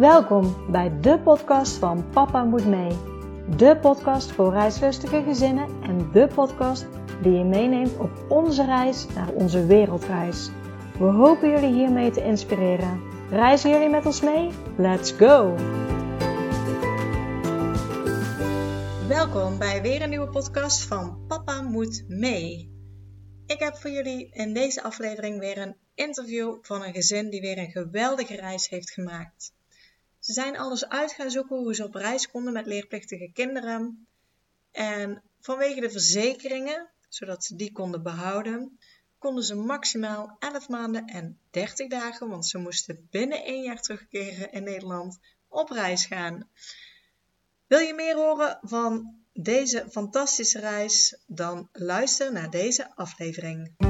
Welkom bij de podcast van Papa Moet Mee. De podcast voor reislustige gezinnen en de podcast die je meeneemt op onze reis naar onze wereldreis. We hopen jullie hiermee te inspireren. Reizen jullie met ons mee? Let's go! Welkom bij weer een nieuwe podcast van Papa Moet Mee. Ik heb voor jullie in deze aflevering weer een interview van een gezin die weer een geweldige reis heeft gemaakt. Ze zijn alles uit gaan zoeken hoe ze op reis konden met leerplichtige kinderen. En vanwege de verzekeringen, zodat ze die konden behouden, konden ze maximaal 11 maanden en 30 dagen, want ze moesten binnen één jaar terugkeren in Nederland, op reis gaan. Wil je meer horen van deze fantastische reis? Dan luister naar deze aflevering.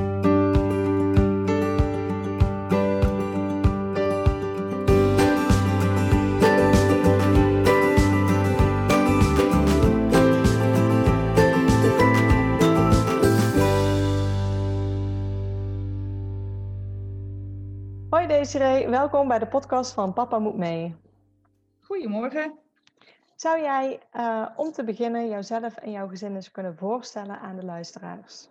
Desiree, welkom bij de podcast van Papa Moet Mee. Goedemorgen. Zou jij uh, om te beginnen jouzelf en jouw gezin eens kunnen voorstellen aan de luisteraars?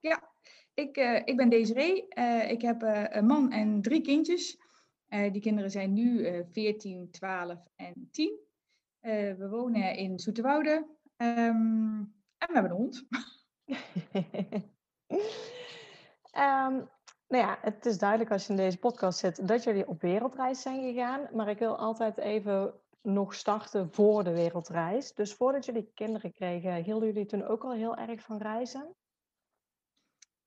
Ja, ik, uh, ik ben Desiree. Uh, ik heb een man en drie kindjes. die kinderen zijn nu 14, 12 en 10. we wonen in Zoeterwoude um, en we hebben een hond. um, nou ja, het is duidelijk als je in deze podcast zit dat jullie op wereldreis zijn gegaan. Maar ik wil altijd even nog starten voor de wereldreis. Dus voordat jullie kinderen kregen, hielden jullie toen ook al heel erg van reizen?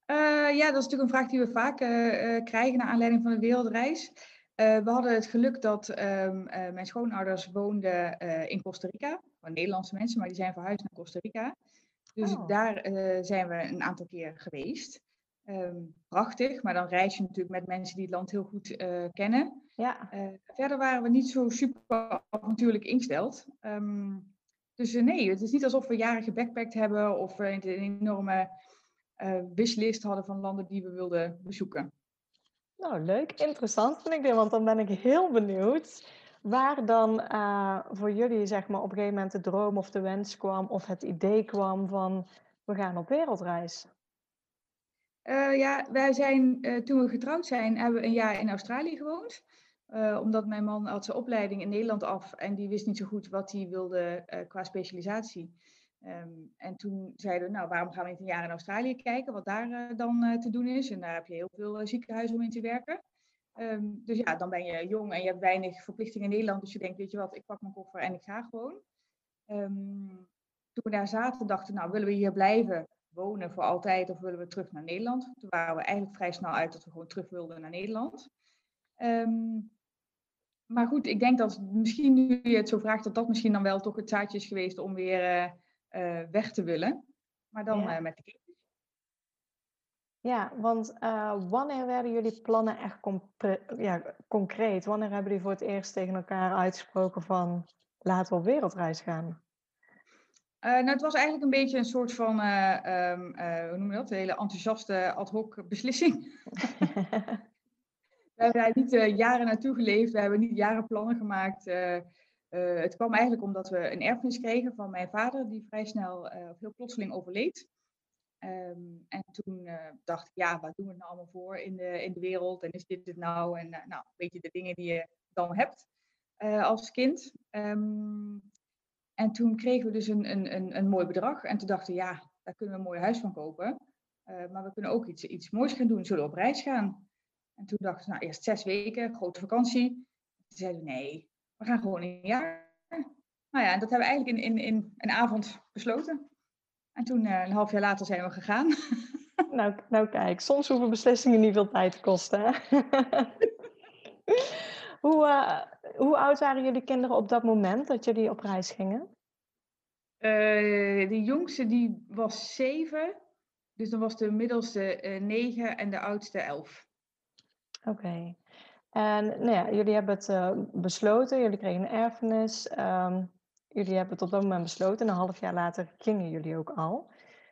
Uh, ja, dat is natuurlijk een vraag die we vaak uh, krijgen naar aanleiding van de wereldreis. we hadden het geluk dat um, mijn schoonouders woonden in Costa Rica. Van Nederlandse mensen, maar die zijn verhuisd naar Costa Rica. Dus oh. daar zijn we een aantal keer geweest. Um, prachtig, maar dan reis je natuurlijk met mensen die het land heel goed uh, kennen. Ja. Uh, verder waren we niet zo super avontuurlijk ingesteld. Um, dus uh, nee, het is niet alsof we jaren gebackpackt hebben of we een enorme wishlist hadden van landen die we wilden bezoeken. Nou, leuk, interessant vind ik dit, want dan ben ik heel benieuwd waar dan voor jullie zeg maar op een gegeven moment de droom of de wens kwam of het idee kwam van we gaan op wereldreis. Uh, ja, wij zijn, uh, toen we getrouwd zijn, hebben we een jaar in Australië gewoond. Uh, omdat mijn man had zijn opleiding in Nederland af en die wist niet zo goed wat hij wilde qua specialisatie. Um, en toen zeiden we, nou, waarom gaan we niet een jaar in Australië kijken, wat daar dan te doen is. En daar heb je heel veel ziekenhuizen om in te werken. Um, dus ja, dan ben je jong en je hebt weinig verplichtingen in Nederland. Dus je denkt, weet je wat, ik pak mijn koffer en ik ga gewoon. Um, toen we daar zaten, dachten nou, willen we hier blijven? Wonen voor altijd of willen we terug naar Nederland? Toen waren we eigenlijk vrij snel uit dat we gewoon terug wilden naar Nederland. Um, maar goed, ik denk dat misschien nu je het zo vraagt, dat dat misschien dan wel toch het zaadje is geweest om weer uh, uh, weg te willen. Maar dan ja. uh, met de kinderen. Ja, want wanneer werden jullie plannen echt ja, concreet? Wanneer hebben jullie voor het eerst tegen elkaar uitgesproken van laten we op wereldreis gaan? Uh, nou, het was eigenlijk een beetje een soort van, uh, um, uh, hoe noem je dat, een hele enthousiaste ad hoc beslissing. we hebben daar niet jaren naartoe geleefd, we hebben niet jaren plannen gemaakt. het kwam eigenlijk omdat we een erfenis kregen van mijn vader, die vrij snel, of heel plotseling overleed. Um, en toen dacht ik, ja, wat doen we nou allemaal voor in de, in de wereld? En is dit het nou? En nou, weet je, de dingen die je dan hebt als kind. Um, en toen kregen we dus een, een, een, een mooi bedrag. En toen dachten we, ja, daar kunnen we een mooi huis van kopen. Uh, maar we kunnen ook iets, iets moois gaan doen. Zullen we op reis gaan? En toen dachten we, nou, eerst zes weken, grote vakantie. Toen zeiden we, nee, we gaan gewoon een jaar. Nou ja, en dat hebben we eigenlijk in, in, in een avond besloten. En toen, uh, een half jaar later, zijn we gegaan. Nou, nou kijk, soms hoeven beslissingen niet veel tijd te kosten. Hè? hoe, uh, hoe oud waren jullie kinderen op dat moment dat jullie op reis gingen? Uh, de jongste die was zeven. Dus dan was de middelste uh, negen en de oudste elf. Oké. Okay. En nou ja, jullie hebben het uh, besloten, jullie kregen een erfenis. Um, jullie hebben het op dat moment besloten en een half jaar later gingen jullie ook al.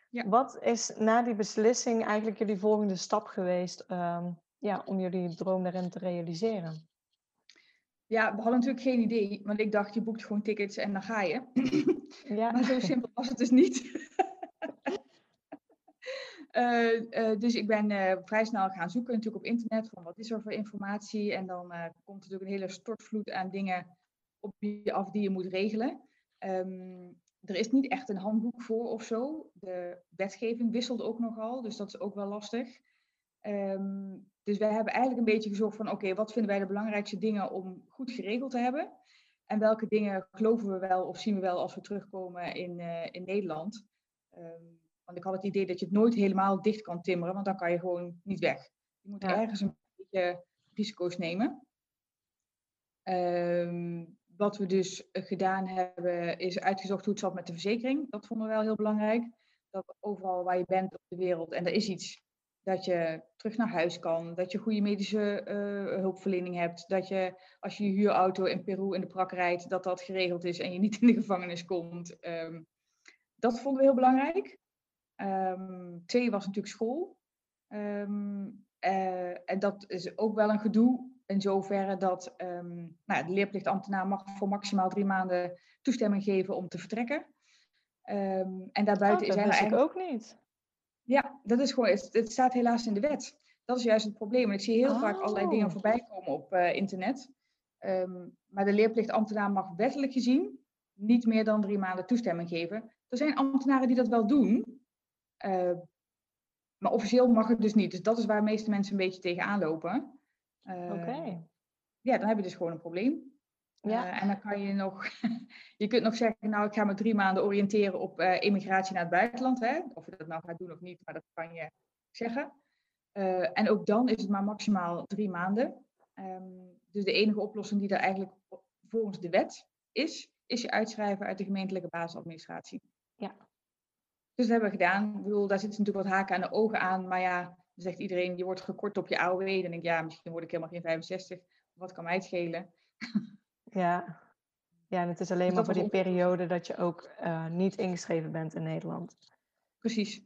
Ja. Wat is na die beslissing eigenlijk jullie volgende stap geweest um, ja, om jullie droom daarin te realiseren? Ja, we hadden natuurlijk geen idee, want ik dacht je boekt gewoon tickets en dan ga je. Ja. maar zo simpel was het dus niet. Uh, dus ik ben uh, vrij snel gaan zoeken natuurlijk op internet van wat is er voor informatie. En dan komt natuurlijk een hele stortvloed aan dingen op je af die je moet regelen. Um, er is niet echt een handboek voor of zo. De wetgeving wisselt ook nogal, dus dat is ook wel lastig. Um, dus wij hebben eigenlijk een beetje gezocht van oké, wat vinden wij de belangrijkste dingen om goed geregeld te hebben? En welke dingen geloven we wel of zien we wel als we terugkomen in, uh, in Nederland? Um, want ik had het idee dat je het nooit helemaal dicht kan timmeren, want dan kan je gewoon niet weg. Je moet ergens een beetje risico's nemen. Um, wat we dus gedaan hebben, is uitgezocht hoe het zat met de verzekering. Dat vonden we wel heel belangrijk. Dat overal waar je bent op de wereld, en er is iets, dat je terug naar huis kan, dat je goede medische uh, hulpverlening hebt, dat je als je je huurauto in Peru in de prak rijdt, dat dat geregeld is en je niet in de gevangenis komt. Um, dat vonden we heel belangrijk. Um, twee was natuurlijk school. Um, uh, en dat is ook wel een gedoe in zoverre dat um, nou, de leerplichtambtenaar mag voor maximaal drie maanden toestemming geven om te vertrekken. En daarbuiten oh, dat is eigenlijk ook niet. Ja, dat is gewoon, het, het, staat helaas in de wet. Dat is juist het probleem. ik zie heel oh. vaak allerlei dingen voorbij komen op uh, internet. Um, maar de leerplichtambtenaar mag wettelijk gezien niet meer dan drie maanden toestemming geven. Er zijn ambtenaren die dat wel doen, uh, maar officieel mag het dus niet. Dus dat is waar de meeste mensen een beetje tegenaan lopen. Oké. Ja, dan heb je dus gewoon een probleem. Ja. Uh, en dan kan je nog, je kunt nog zeggen, nou ik ga me drie maanden oriënteren op uh, immigratie naar het buitenland. Hè? Of je dat nou gaat doen of niet, maar dat kan je zeggen. Uh, en ook dan is het maar maximaal drie maanden. Um, dus de enige oplossing die er eigenlijk volgens de wet is, is je uitschrijven uit de gemeentelijke basisadministratie. Ja. Dus dat hebben we gedaan. Ik bedoel, daar zitten natuurlijk wat haken aan de ogen aan, maar ja, dan zegt iedereen, je wordt gekort op je AOW. Dan denk ik, ja, misschien word ik helemaal geen 65. Wat kan mij het schelen? Ja, ja en het is alleen dus maar voor die periode dat je ook uh, niet ingeschreven bent in Nederland. Precies.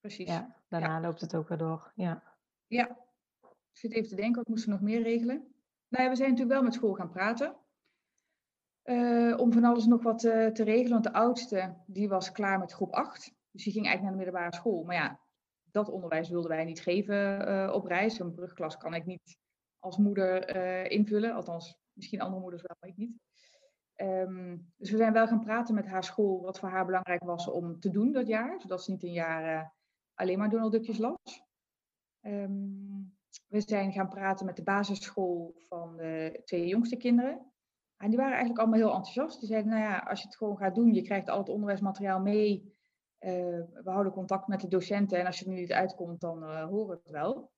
Precies. Ja, daarna ja. loopt het ook weer door. Ja. ja. Ik zit even te denken, wat moesten we nog meer regelen? Nou ja, we zijn natuurlijk wel met school gaan praten. Uh, om van alles nog wat uh, te regelen. Want de oudste, die was klaar met groep 8. Dus die ging eigenlijk naar de middelbare school. Maar ja, dat onderwijs wilden wij niet geven op reis. Een brugklas kan ik niet als moeder invullen. Althans, misschien andere moeders wel, maar ik niet. Um, dus we zijn wel gaan praten met haar school wat voor haar belangrijk was om te doen dat jaar. Zodat ze niet een jaar uh, alleen maar Donaldukjes las. Um, we zijn gaan praten met de basisschool van de twee jongste kinderen. En die waren eigenlijk allemaal heel enthousiast. Die zeiden, nou ja, als je het gewoon gaat doen, je krijgt al het onderwijsmateriaal mee uh, we houden contact met de docenten en als je er nu niet uitkomt, dan uh, horen we het wel.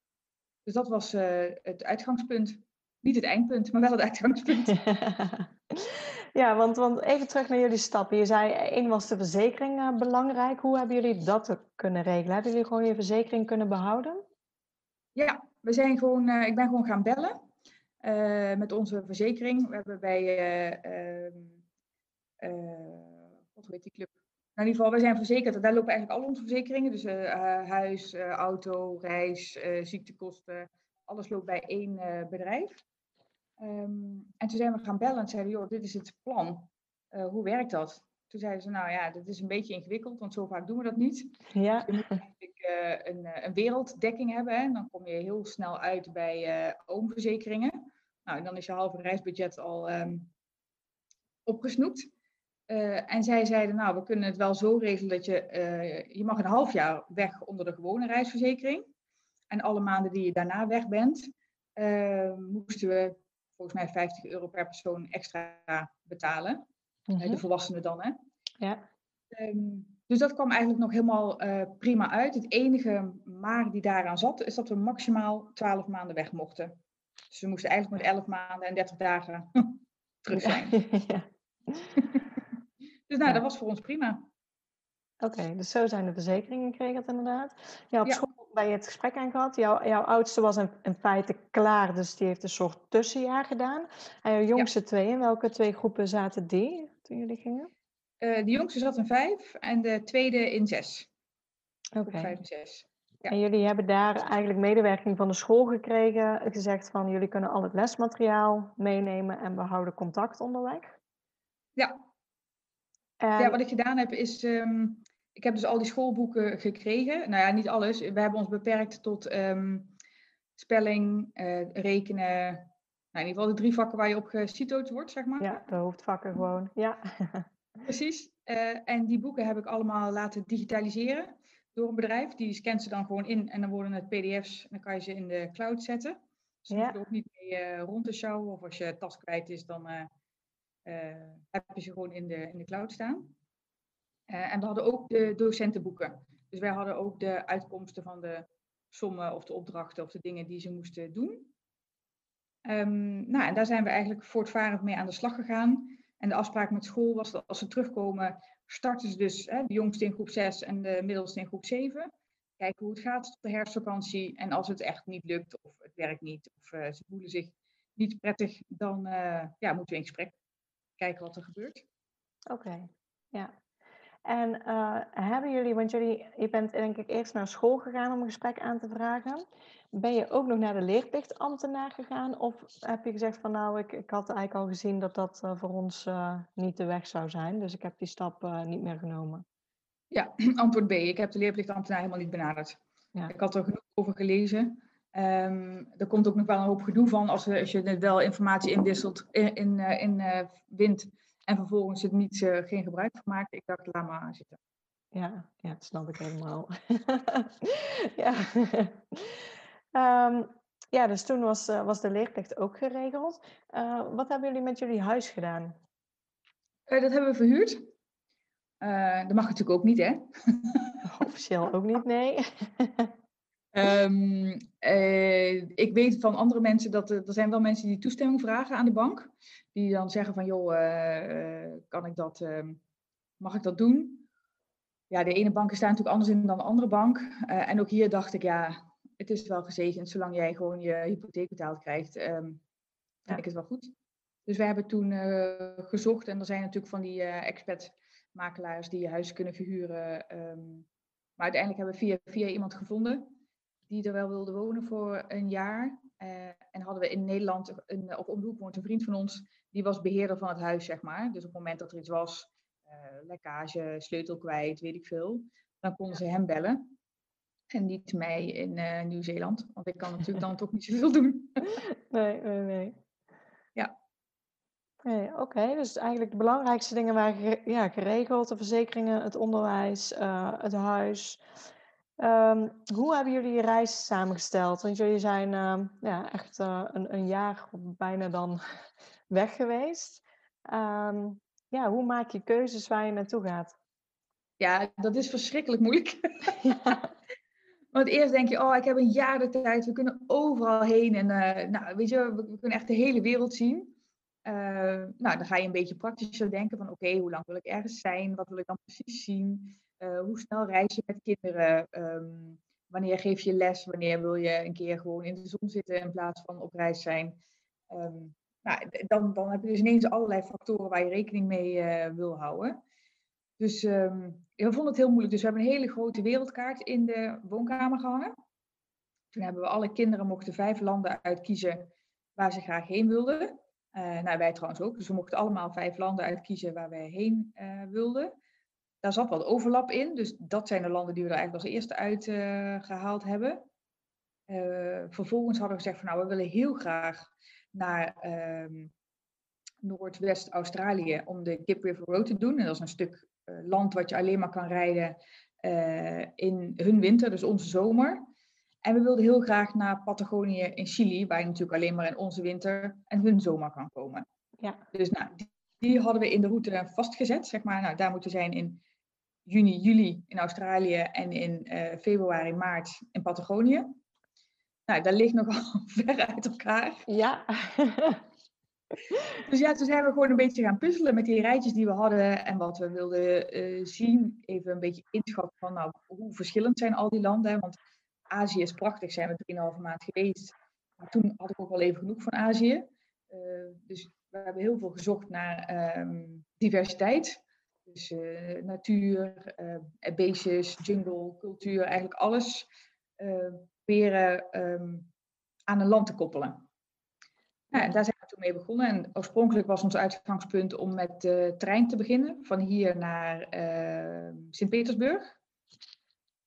Dus dat was uh, het uitgangspunt. Niet het eindpunt, maar wel het uitgangspunt. ja, want, want even terug naar jullie stappen. Je zei, één was de verzekering belangrijk. Hoe hebben jullie dat kunnen regelen? Hebben jullie gewoon je verzekering kunnen behouden? Ja, we zijn gewoon, ik ben gewoon gaan bellen met onze verzekering. We hebben bij, wat heet die club? in ieder geval, wij zijn verzekerd. Daar lopen eigenlijk al onze verzekeringen. Dus uh, huis, uh, auto, reis, uh, ziektekosten. Alles loopt bij één bedrijf. Um, en toen zijn we gaan bellen en zeiden, joh, dit is het plan. hoe werkt dat? Toen zeiden ze, nou ja, dat is een beetje ingewikkeld, want zo vaak doen we dat niet. Ja. Dus je moet eigenlijk een, een, werelddekking hebben. Hè? Dan kom je heel snel uit bij oomverzekeringen. Nou, en dan is je halve reisbudget al um, opgesnoept. Uh, en zij zeiden, nou, we kunnen het wel zo regelen dat je, uh, je mag een half jaar weg onder de gewone reisverzekering. En alle maanden die je daarna weg bent, uh, moesten we volgens mij 50 euro per persoon extra betalen. Mm -hmm. de volwassenen dan, hè. Ja. Um, dus dat kwam eigenlijk nog helemaal prima uit. Het enige maar die daaraan zat, is dat we maximaal 12 maanden weg mochten. Dus we moesten eigenlijk met 11 maanden en 30 dagen terug zijn. ja. Dus nou, dat was voor ons prima. Oké, dus zo zijn de verzekeringen geregeld inderdaad. Ja, op ja. school bij je het gesprek aan gehad. Jouw, jouw oudste was in, in, feite klaar, dus die heeft een soort tussenjaar gedaan. En jouw jongste ja. twee, in welke twee groepen zaten die toen jullie gingen? Uh, de jongste zat in vijf en de tweede in zes. Oké. Vijf en zes. En jullie hebben daar eigenlijk medewerking van de school gekregen, gezegd van jullie kunnen al het lesmateriaal meenemen en we houden contact onderweg? Ja. Ja, wat ik gedaan heb is, um, ik heb dus al die schoolboeken gekregen. Nou ja, niet alles. We hebben ons beperkt tot um, spelling, uh, rekenen, nou, in ieder geval de drie vakken waar je op gecitoed wordt, zeg maar. Ja, de hoofdvakken gewoon, ja. Precies. Uh, en die boeken heb ik allemaal laten digitaliseren door een bedrijf. Die scant ze dan gewoon in en dan worden het pdf's en dan kan je ze in de cloud zetten. Dus je ja. je er ook niet mee uh, rond te sjouwen. Of als je tas kwijt is, dan heb je ze gewoon in de, in de cloud staan. En we hadden ook de docentenboeken. Dus wij hadden ook de uitkomsten van de sommen of de opdrachten of de dingen die ze moesten doen. Um, nou, en daar zijn we eigenlijk voortvarend mee aan de slag gegaan. En de afspraak met school was dat als ze terugkomen, starten ze dus hè, de jongste in groep 6 en de middelste in groep 7. Kijken hoe het gaat tot de herfstvakantie. En als het echt niet lukt of het werkt niet of uh, ze voelen zich niet prettig, dan uh, ja, moeten we in gesprek kijken wat er gebeurt. Oké, ja. En uh, hebben jullie, want jullie, je bent denk ik eerst naar school gegaan om een gesprek aan te vragen. Ben je ook nog naar de leerplichtambtenaar gegaan? Of heb je gezegd van nou, ik, ik had eigenlijk al gezien dat dat uh, voor ons uh, niet de weg zou zijn. Dus ik heb die stap niet meer genomen. Ja, antwoord B. Ik heb de leerplichtambtenaar helemaal niet benaderd. Ja. Ik had er genoeg over gelezen. Um, er komt ook nog wel een hoop gedoe van als, als je wel informatie inwisselt, in, in, in wint en vervolgens het niet, uh, geen gebruik van maakt. Ik dacht, laat maar zitten. Ja, ja dat snap ik helemaal. ja. um, ja, dus toen was, uh, was de leerplicht ook geregeld. Uh, wat hebben jullie met jullie huis gedaan? dat hebben we verhuurd. dat mag natuurlijk ook niet, hè? Officieel ook niet, nee. Um, uh, ik weet van andere mensen dat er, er zijn wel mensen die toestemming vragen aan de bank. Die dan zeggen van joh, uh, kan ik dat, uh, mag ik dat doen? Ja, de ene bank staat natuurlijk anders in dan de andere bank. en ook hier dacht ik ja, het is wel gezegend zolang jij gewoon je hypotheek betaald krijgt. Um, vind ik het wel goed. Dus we hebben toen gezocht en er zijn natuurlijk van die expat makelaars die je huis kunnen verhuren. Um, maar uiteindelijk hebben we via, via iemand gevonden die er wel wilde wonen voor een jaar. Uh, en hadden we in Nederland, een, op omhoek woont een vriend van ons, die was beheerder van het huis, zeg maar. Dus op het moment dat er iets was, uh, lekkage, sleutel kwijt, weet ik veel, dan konden ze hem bellen. En niet mij in uh, Nieuw-Zeeland, want ik kan natuurlijk dan toch niet zoveel doen. nee, nee, nee. Ja. Nee, Oké, dus eigenlijk de belangrijkste dingen waren ja, geregeld: de verzekeringen, het onderwijs, het huis. Um, hoe hebben jullie je reis samengesteld? Want jullie zijn uh, ja, echt uh, een, een, jaar bijna dan weg geweest. Um, ja, hoe maak je keuzes waar je naartoe gaat? Ja, dat is verschrikkelijk moeilijk. ja. Want eerst denk je, oh, ik heb een jaar de tijd, we kunnen overal heen. En uh, nou, weet je, we, we, kunnen echt de hele wereld zien. Nou, dan ga je een beetje praktischer denken van, oké, hoe lang wil ik ergens zijn? Wat wil ik dan precies zien? Uh, hoe snel reis je met kinderen? Um, wanneer geef je les? Wanneer wil je een keer gewoon in de zon zitten in plaats van op reis zijn? Um, nou, dan, dan heb je dus ineens allerlei factoren waar je rekening mee uh, wil houden. Dus we vonden het heel moeilijk. Dus we hebben een hele grote wereldkaart in de woonkamer gehangen. Toen hebben we alle kinderen mochten vijf landen uitkiezen waar ze graag heen wilden. Uh, nou, wij trouwens ook. Dus we mochten allemaal vijf landen uitkiezen waar wij heen uh, wilden. Daar zat wat overlap in. Dus dat zijn de landen die we er eigenlijk als eerste uitgehaald uh, hebben. Uh, vervolgens hadden we gezegd van nou, we willen heel graag naar uh, Noordwest-Australië om de Kip River Road te doen. En dat is een stuk land wat je alleen maar kan rijden in hun winter, dus onze zomer. En we wilden heel graag naar Patagonië in Chili, waar je natuurlijk alleen maar in onze winter en hun zomer kan komen. Ja. Dus nou, die, die hadden we in de route vastgezet. Zeg maar, nou, daar moeten we zijn in juni, juli in Australië en in uh, februari, maart in Patagonië. Nou, dat ligt nogal ver uit elkaar. Ja. dus ja, toen zijn we gewoon een beetje gaan puzzelen met die rijtjes die we hadden en wat we wilden uh, zien. Even een beetje inschatten van nou, hoe verschillend zijn al die landen. Want Azië is prachtig, zijn we 3,5 maand geweest. Maar toen had ik ook wel even genoeg van Azië. Uh, dus we hebben heel veel gezocht naar um, diversiteit. Dus uh, natuur, uh, beestjes, jungle, cultuur, eigenlijk alles proberen ehm, aan een land te koppelen. En daar zijn we toen mee begonnen. En oorspronkelijk was ons uitgangspunt om met de trein te beginnen, van hier naar uh, Sint-Petersburg.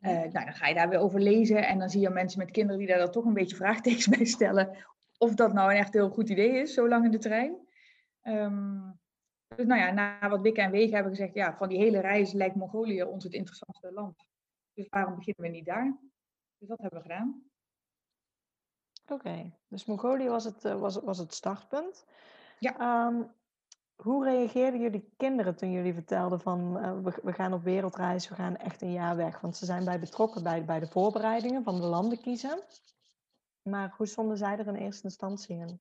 Uh, nou, dan ga je daar weer over lezen en dan zie je mensen met kinderen die daar dan toch een beetje vraagtekens bij stellen. Of dat nou een echt heel goed idee is, zo lang in de trein. Um, dus nou ja, na wat wikken en wegen hebben we gezegd, ja, van die hele reis lijkt Mongolië ons het interessantste land. Dus waarom beginnen we niet daar? Dus dat hebben we gedaan. Oké, dus Mongolië was het, uh, was, was het startpunt. Ja. Um, hoe reageerden jullie kinderen toen jullie vertelden van uh, we, we, gaan op wereldreis, we gaan echt een jaar weg? Want ze zijn bij betrokken bij, bij de voorbereidingen van de landen kiezen. Maar hoe stonden zij er in eerste instantie in?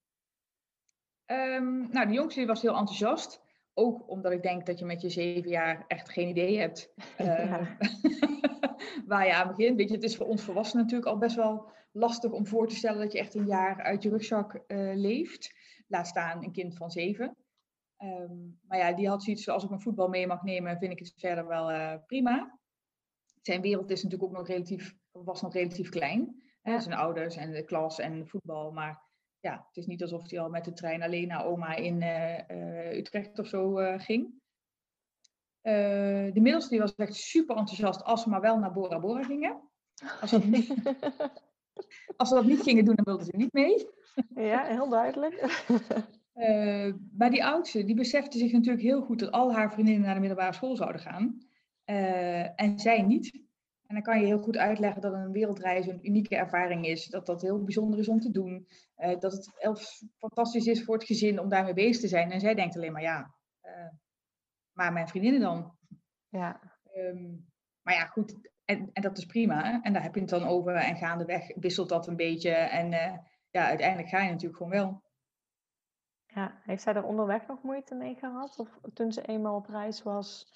Um, nou, de jongste was heel enthousiast. Ook omdat ik denk dat je met je zeven jaar echt geen idee hebt uh, waar je aan begint. Weet je, het is voor ons volwassenen natuurlijk al best wel lastig om voor te stellen dat je echt een jaar uit je rugzak uh, leeft. Laat staan een kind van zeven. Um, maar ja, die had zoiets als ik mijn voetbal mee mag nemen, vind ik het verder wel uh, prima. Zijn wereld is natuurlijk ook nog relatief, was nog relatief klein. Hè? Zijn ouders en de klas en voetbal. Maar ja, het is niet alsof hij al met de trein alleen naar oma in uh, uh, Utrecht of zo ging. de middelste die was echt super enthousiast als we maar wel naar Bora Bora gingen. Als ze, niet, als ze dat niet gingen doen, dan wilden ze niet mee. ja, heel duidelijk. Maar die oudste, die besefte zich natuurlijk heel goed dat al haar vriendinnen naar de middelbare school zouden gaan. en zij niet. En dan kan je heel goed uitleggen dat een wereldreis een unieke ervaring is. Dat dat heel bijzonder is om te doen. Uh, dat het elf fantastisch is voor het gezin om daarmee bezig te zijn. En zij denkt alleen maar ja, uh, maar mijn vriendinnen dan. Ja. Um, maar ja, goed. En, en dat is prima. En daar heb je het dan over. En gaandeweg wisselt dat een beetje. En uh, ja, uiteindelijk ga je natuurlijk gewoon wel. Ja, heeft zij er onderweg nog moeite mee gehad? Of toen ze eenmaal op reis was?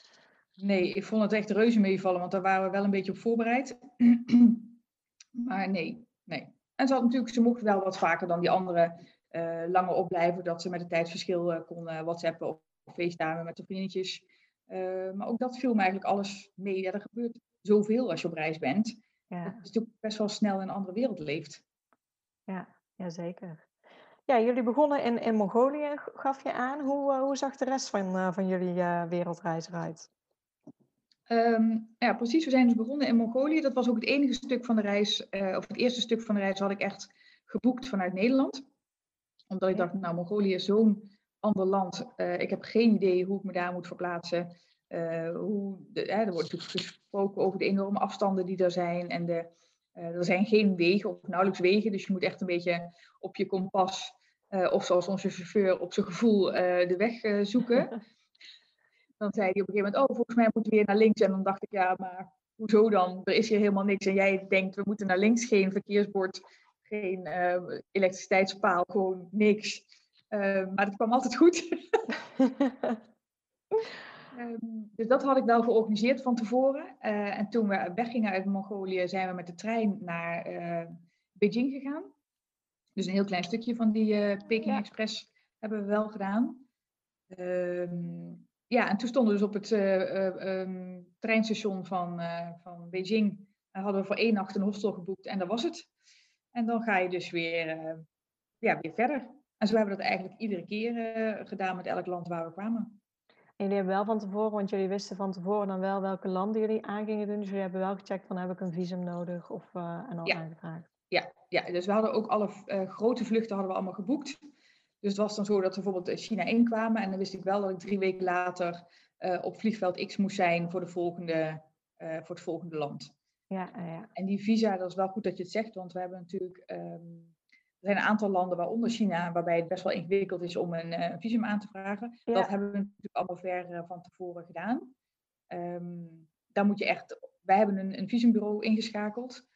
Nee, ik vond het echt reuze meevallen, want daar waren we wel een beetje op voorbereid. maar nee, nee. En ze had natuurlijk, ze mocht wel wat vaker dan die andere uh, langer opblijven, dat ze met het tijdsverschil uh, kon uh, whatsappen of facetimen met de vriendjes. maar ook dat viel me eigenlijk alles mee. Ja, er gebeurt zoveel als je op reis bent. Ja. Dat is natuurlijk best wel snel in een andere wereld leeft. Ja, ja zeker. Ja, jullie begonnen in, in Mongolië, gaf je aan. Hoe, hoe zag de rest van, van jullie wereldreis eruit? Um, ja, precies. We zijn dus begonnen in Mongolië. Dat was ook het enige stuk van de reis, of het eerste stuk van de reis had ik echt geboekt vanuit Nederland. Omdat ik dacht, nou, Mongolië is zo'n ander land. Ik heb geen idee hoe ik me daar moet verplaatsen. Hoe de, er wordt natuurlijk gesproken over de enorme afstanden die er zijn. En de, er zijn geen wegen of nauwelijks wegen. Dus je moet echt een beetje op je kompas, of zoals onze chauffeur, op zijn gevoel de weg zoeken. Dan zei hij op een gegeven moment, oh, volgens mij moeten we weer naar links. En dan dacht ik, ja, maar hoezo dan? Er is hier helemaal niks. En jij denkt, we moeten naar links, geen verkeersbord, geen uh, elektriciteitspaal, gewoon niks. Uh, maar het kwam altijd goed. um, dus dat had ik wel georganiseerd van tevoren. Uh, en toen we weggingen uit Mongolië, zijn we met de trein naar Beijing gegaan. Dus een heel klein stukje van die Peking ja. Express hebben we wel gedaan. Um, ja, en toen stonden we dus op het um, treinstation van, van Beijing. Daar hadden we voor één nacht een hostel geboekt en dat was het. En dan ga je dus weer, ja, weer verder. En zo hebben we dat eigenlijk iedere keer gedaan met elk land waar we kwamen. En jullie hebben wel van tevoren, want jullie wisten van tevoren dan wel welke landen jullie aan gingen doen. Dus jullie hebben wel gecheckt van heb ik een visum nodig of en al ja. aangevraagd. Ja, ja, dus we hadden ook alle grote vluchten hadden we allemaal geboekt. Dus het was dan zo dat we bijvoorbeeld China inkwamen en dan wist ik wel dat ik drie weken later uh, op vliegveld X moest zijn voor, de volgende, uh, voor het volgende land. Ja, ja. En die visa, dat is wel goed dat je het zegt, want we hebben natuurlijk, um, er zijn een aantal landen, waaronder China, waarbij het best wel ingewikkeld is om een, uh, visum aan te vragen. Ja. Dat hebben we natuurlijk allemaal ver van tevoren gedaan. Um, daar moet je echt, wij hebben een, een visumbureau ingeschakeld,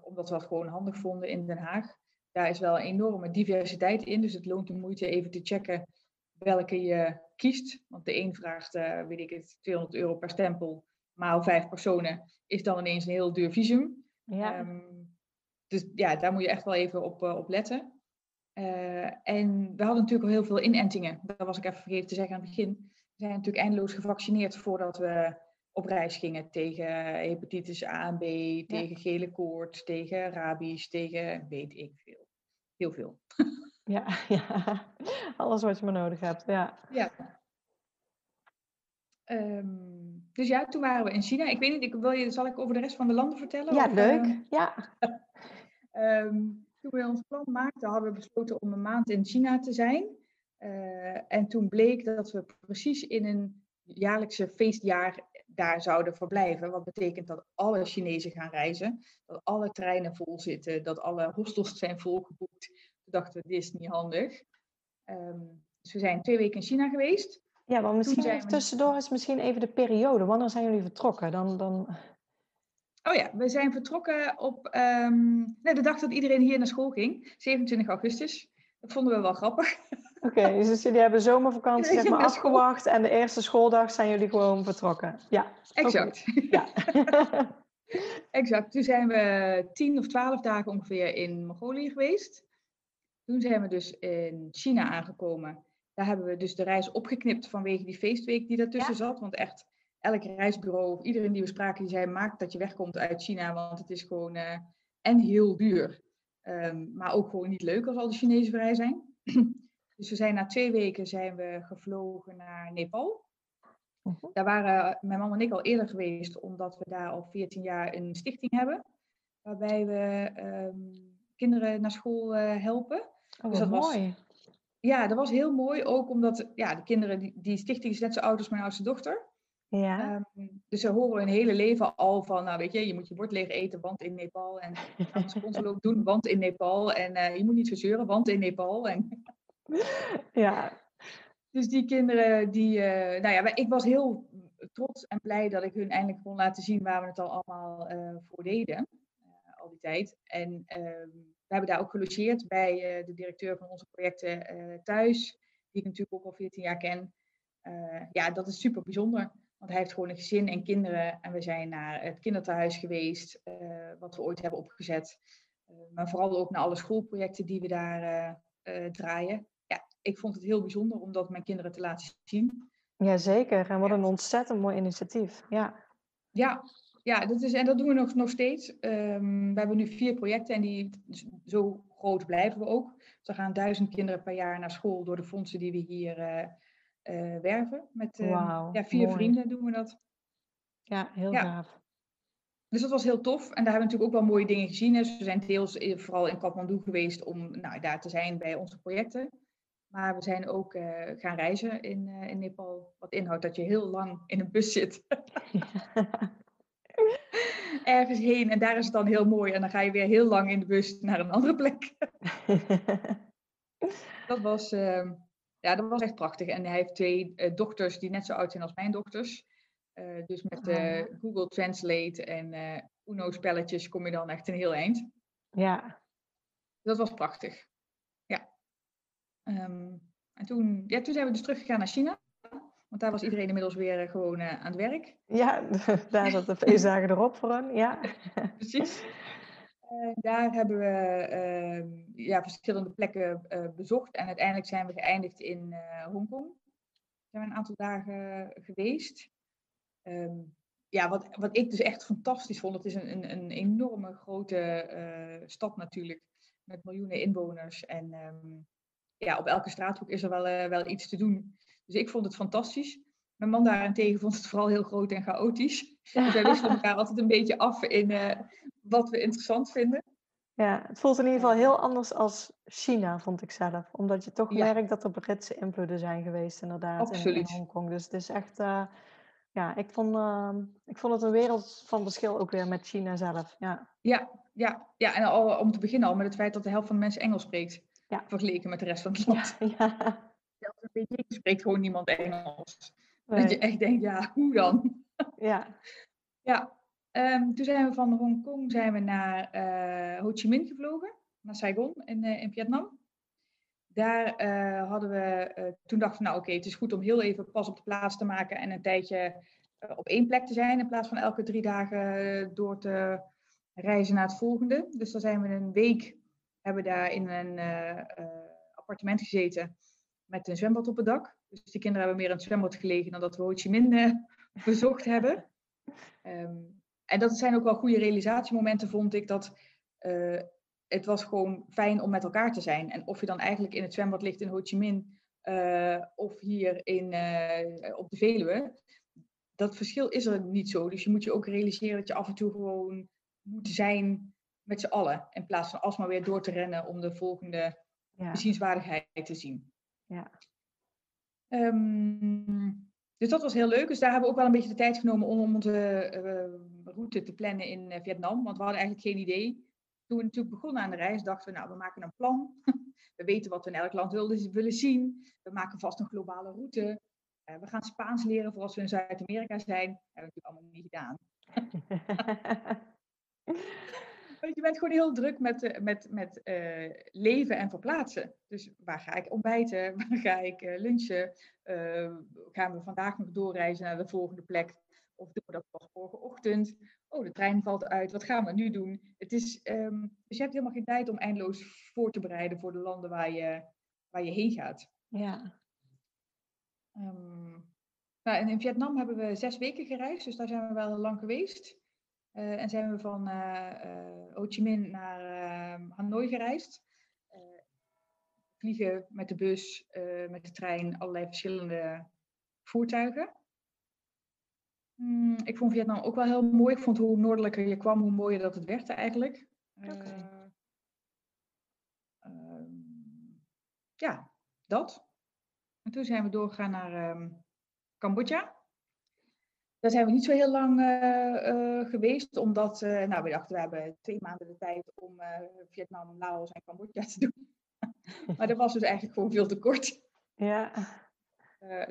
omdat we dat gewoon handig vonden in Den Haag daar is wel een enorme diversiteit in. Dus het loont de moeite even te checken welke je kiest. Want de een vraagt, weet ik het, 200 euro per stempel. Maal vijf personen is dan ineens een heel duur visum. Ja. Um, dus ja, daar moet je echt wel even op, uh, op letten. Uh, en we hadden natuurlijk al heel veel inentingen. Dat was ik even vergeten te zeggen aan het begin. We zijn natuurlijk eindeloos gevaccineerd voordat we op reis gingen tegen hepatitis A en B, tegen gele koorts, tegen rabies, tegen weet ik veel. Heel veel. Ja, ja, alles wat je maar nodig hebt. Ja. ja. Ehm, dus ja, toen waren we in China. Ik weet niet, ik wil je, zal ik over de rest van de landen vertellen? Ja, leuk. Ehm, ja. Ehm, toen we ons plan maakten, hadden we besloten om een maand in China te zijn. Uh, en toen bleek dat we precies in een jaarlijkse feestjaar daar zouden verblijven. Wat betekent dat alle Chinezen gaan reizen, dat alle treinen vol zitten, dat alle hostels zijn volgeboekt. Toen dachten we, dit is niet handig. Um, dus we zijn twee weken in China geweest. Ja, maar misschien tussendoor is misschien even de periode. Wanneer zijn jullie vertrokken? Dan, dan... Oh ja, we zijn vertrokken op um, nee, de dag dat iedereen hier naar school ging, 27 augustus. Dat vonden we wel grappig. Oké, dus jullie hebben zomervakantie zeg maar afgewacht en de eerste schooldag zijn jullie gewoon vertrokken. Ja, exact. Ja. exact. Toen zijn we tien of twaalf dagen ongeveer in Mongolië geweest. Toen zijn we dus in China aangekomen. Daar hebben we dus de reis opgeknipt vanwege die feestweek die daartussen zat. Want echt, elk reisbureau, iedereen die we spraken, die zei: maak dat je wegkomt uit China, want het is gewoon uh, en heel duur. Um, maar ook gewoon niet leuk als al de Chinezen vrij zijn. dus we zijn na twee weken zijn we gevlogen naar Nepal. Uh -huh. Daar waren mijn man en ik al eerder geweest, omdat we daar al 14 jaar een stichting hebben. Waarbij we um, kinderen naar school uh, helpen. Oh, dus dat mooi. Was, ja, dat was heel mooi. Ook omdat ja, de kinderen, die, die stichting is net zo oud als mijn oudste dochter. Ja. Um, dus ze horen hun hele leven al van, nou weet je, je moet je bord leeg eten, want in Nepal. En sponsor ook doen, want in Nepal. En uh, je moet niet verzeuren, want in Nepal. En... ja. Dus die kinderen, die, uh, nou ja, ik was heel trots en blij dat ik hun eindelijk kon laten zien waar we het al allemaal uh, voor deden. al die tijd. En ehm, we hebben daar ook gelogeerd bij de directeur van onze projecten thuis, die ik natuurlijk ook al 14 jaar ken. Ja, dat is super bijzonder, want hij heeft gewoon een gezin en kinderen. En we zijn naar het kinderthuis geweest, wat we ooit hebben opgezet. maar vooral ook naar alle schoolprojecten die we daar draaien. Ja, ik vond het heel bijzonder om dat mijn kinderen te laten zien. Jazeker, en wat een ontzettend mooi initiatief. Ja, ja ja, dat is, en dat doen we nog, nog steeds. Um, we hebben nu vier projecten en die, zo groot blijven we ook. Dus er gaan duizend kinderen per jaar naar school door de fondsen die we hier uh, uh, werven. Met wow, ja, vier mooi. vrienden doen we dat. Ja, heel ja. gaaf. Dus dat was heel tof. En daar hebben we natuurlijk ook wel mooie dingen gezien. Dus we zijn deels vooral in Kathmandu geweest om nou, daar te zijn bij onze projecten. Maar we zijn ook gaan reizen in, in Nepal. Wat inhoudt dat je heel lang in een bus zit. ergens heen en daar is het dan heel mooi. En dan ga je weer heel lang in de bus naar een andere plek. dat, was, uh, ja, dat was echt prachtig. En hij heeft twee uh, dochters die net zo oud zijn als mijn dochters. Uh, dus met oh. Google Translate en Uno-spelletjes kom je dan echt een heel eind. Ja. Dat was prachtig. Ja. Um, en toen, ja, toen zijn we dus teruggegaan naar China. Want daar was iedereen inmiddels weer eh, gewoon uh, aan het werk. Ja, daar zat de feestdagen erop voor hen. Ja. Precies. Uh, daar hebben we uh, ja, verschillende plekken bezocht. En uiteindelijk zijn we geëindigd in Hongkong. Daar zijn we een aantal dagen geweest. Um, ja, wat, wat ik dus echt fantastisch vond. Het is een, een, een enorme grote stad natuurlijk. Met miljoenen inwoners. En um, ja, op elke straathoek is er wel, wel iets te doen. Dus ik vond het fantastisch. Mijn man daarentegen vond het vooral heel groot en chaotisch. Dus wij wisselen elkaar altijd een beetje af in uh, wat we interessant vinden. Ja, het voelt in ieder geval heel anders als China, vond ik zelf. Omdat je toch ja. merkt dat er Britse invloeden zijn geweest, inderdaad, Absoluut. in, in Hongkong. Dus het is echt, uh, ja, ik vond, uh, ik vond het een wereld van verschil ook weer met China zelf. Ja, ja, ja, ja. en al, om te beginnen al met het feit dat de helft van de mensen Engels spreekt. Ja. Vergeleken met de rest van het land. Ja, ja in Beijing spreekt gewoon niemand Engels. Nee. Dat je echt denkt, ja, hoe dan? Ja. ja. Um, toen zijn we van Hongkong zijn we naar uh, Ho Chi Minh gevlogen, naar Saigon in, uh, in Vietnam. Daar uh, hadden we, toen dachten we, nou oké, het is goed om heel even pas op de plaats te maken en een tijdje op één plek te zijn, in plaats van elke drie dagen door te reizen naar het volgende. Dus dan zijn we een week, hebben daar in een appartement gezeten met een zwembad op het dak. Dus die kinderen hebben meer in het zwembad gelegen dan dat we Ho Chi Minh bezocht hebben. Ehm, en dat zijn ook wel goede realisatiemomenten, vond ik. Dat uh, het was gewoon fijn om met elkaar te zijn. En of je dan eigenlijk in het zwembad ligt in Ho Chi Minh uh, of hier in, uh, op de Veluwe, dat verschil is er niet zo. Dus je moet je ook realiseren dat je af en toe gewoon moet zijn met z'n allen. In plaats van alsmaar weer door te rennen om de volgende ja. bezienswaardigheid te zien. Ja. Um, dus dat was heel leuk. Dus daar hebben we ook wel een beetje de tijd genomen om onze uh, route te plannen in uh, Vietnam. Want we hadden eigenlijk geen idee. Toen we natuurlijk begonnen aan de reis, dachten we, nou, we maken een plan. we weten wat we in elk land willen, willen zien. We maken vast een globale route. Uh, we gaan Spaans leren voor als we in Zuid-Amerika zijn. Dat hebben we natuurlijk allemaal niet gedaan. Want je bent gewoon heel druk met, met, met uh, leven en verplaatsen. Dus waar ga ik ontbijten? Waar ga ik uh, lunchen? Uh, gaan we vandaag nog doorreizen naar de volgende plek? Of doen we dat pas morgenochtend? Oh, de trein valt uit. Wat gaan we nu doen? Het is, um, dus je hebt helemaal geen tijd om eindeloos voor te bereiden voor de landen waar je, waar je heen gaat. Ja. Um, nou, en in Vietnam hebben we zes weken gereisd, dus daar zijn we wel lang geweest. Uh, en zijn we van uh, uh, Ho Chi Minh naar ehm, Hanoi gereisd. vliegen met de bus, met de trein, allerlei verschillende voertuigen. Mm, ik vond Vietnam ook wel heel mooi. Ik vond hoe noordelijker je kwam, hoe mooier dat het werd eigenlijk. Okay. Ehm, ja, dat. En toen zijn we doorgegaan naar um, Cambodja. Daar zijn we niet zo heel lang uh, uh, geweest, omdat nou, we dachten we hebben twee maanden de tijd om Vietnam, Laos en Cambodja te doen. maar dat was dus eigenlijk gewoon veel te kort. Ja.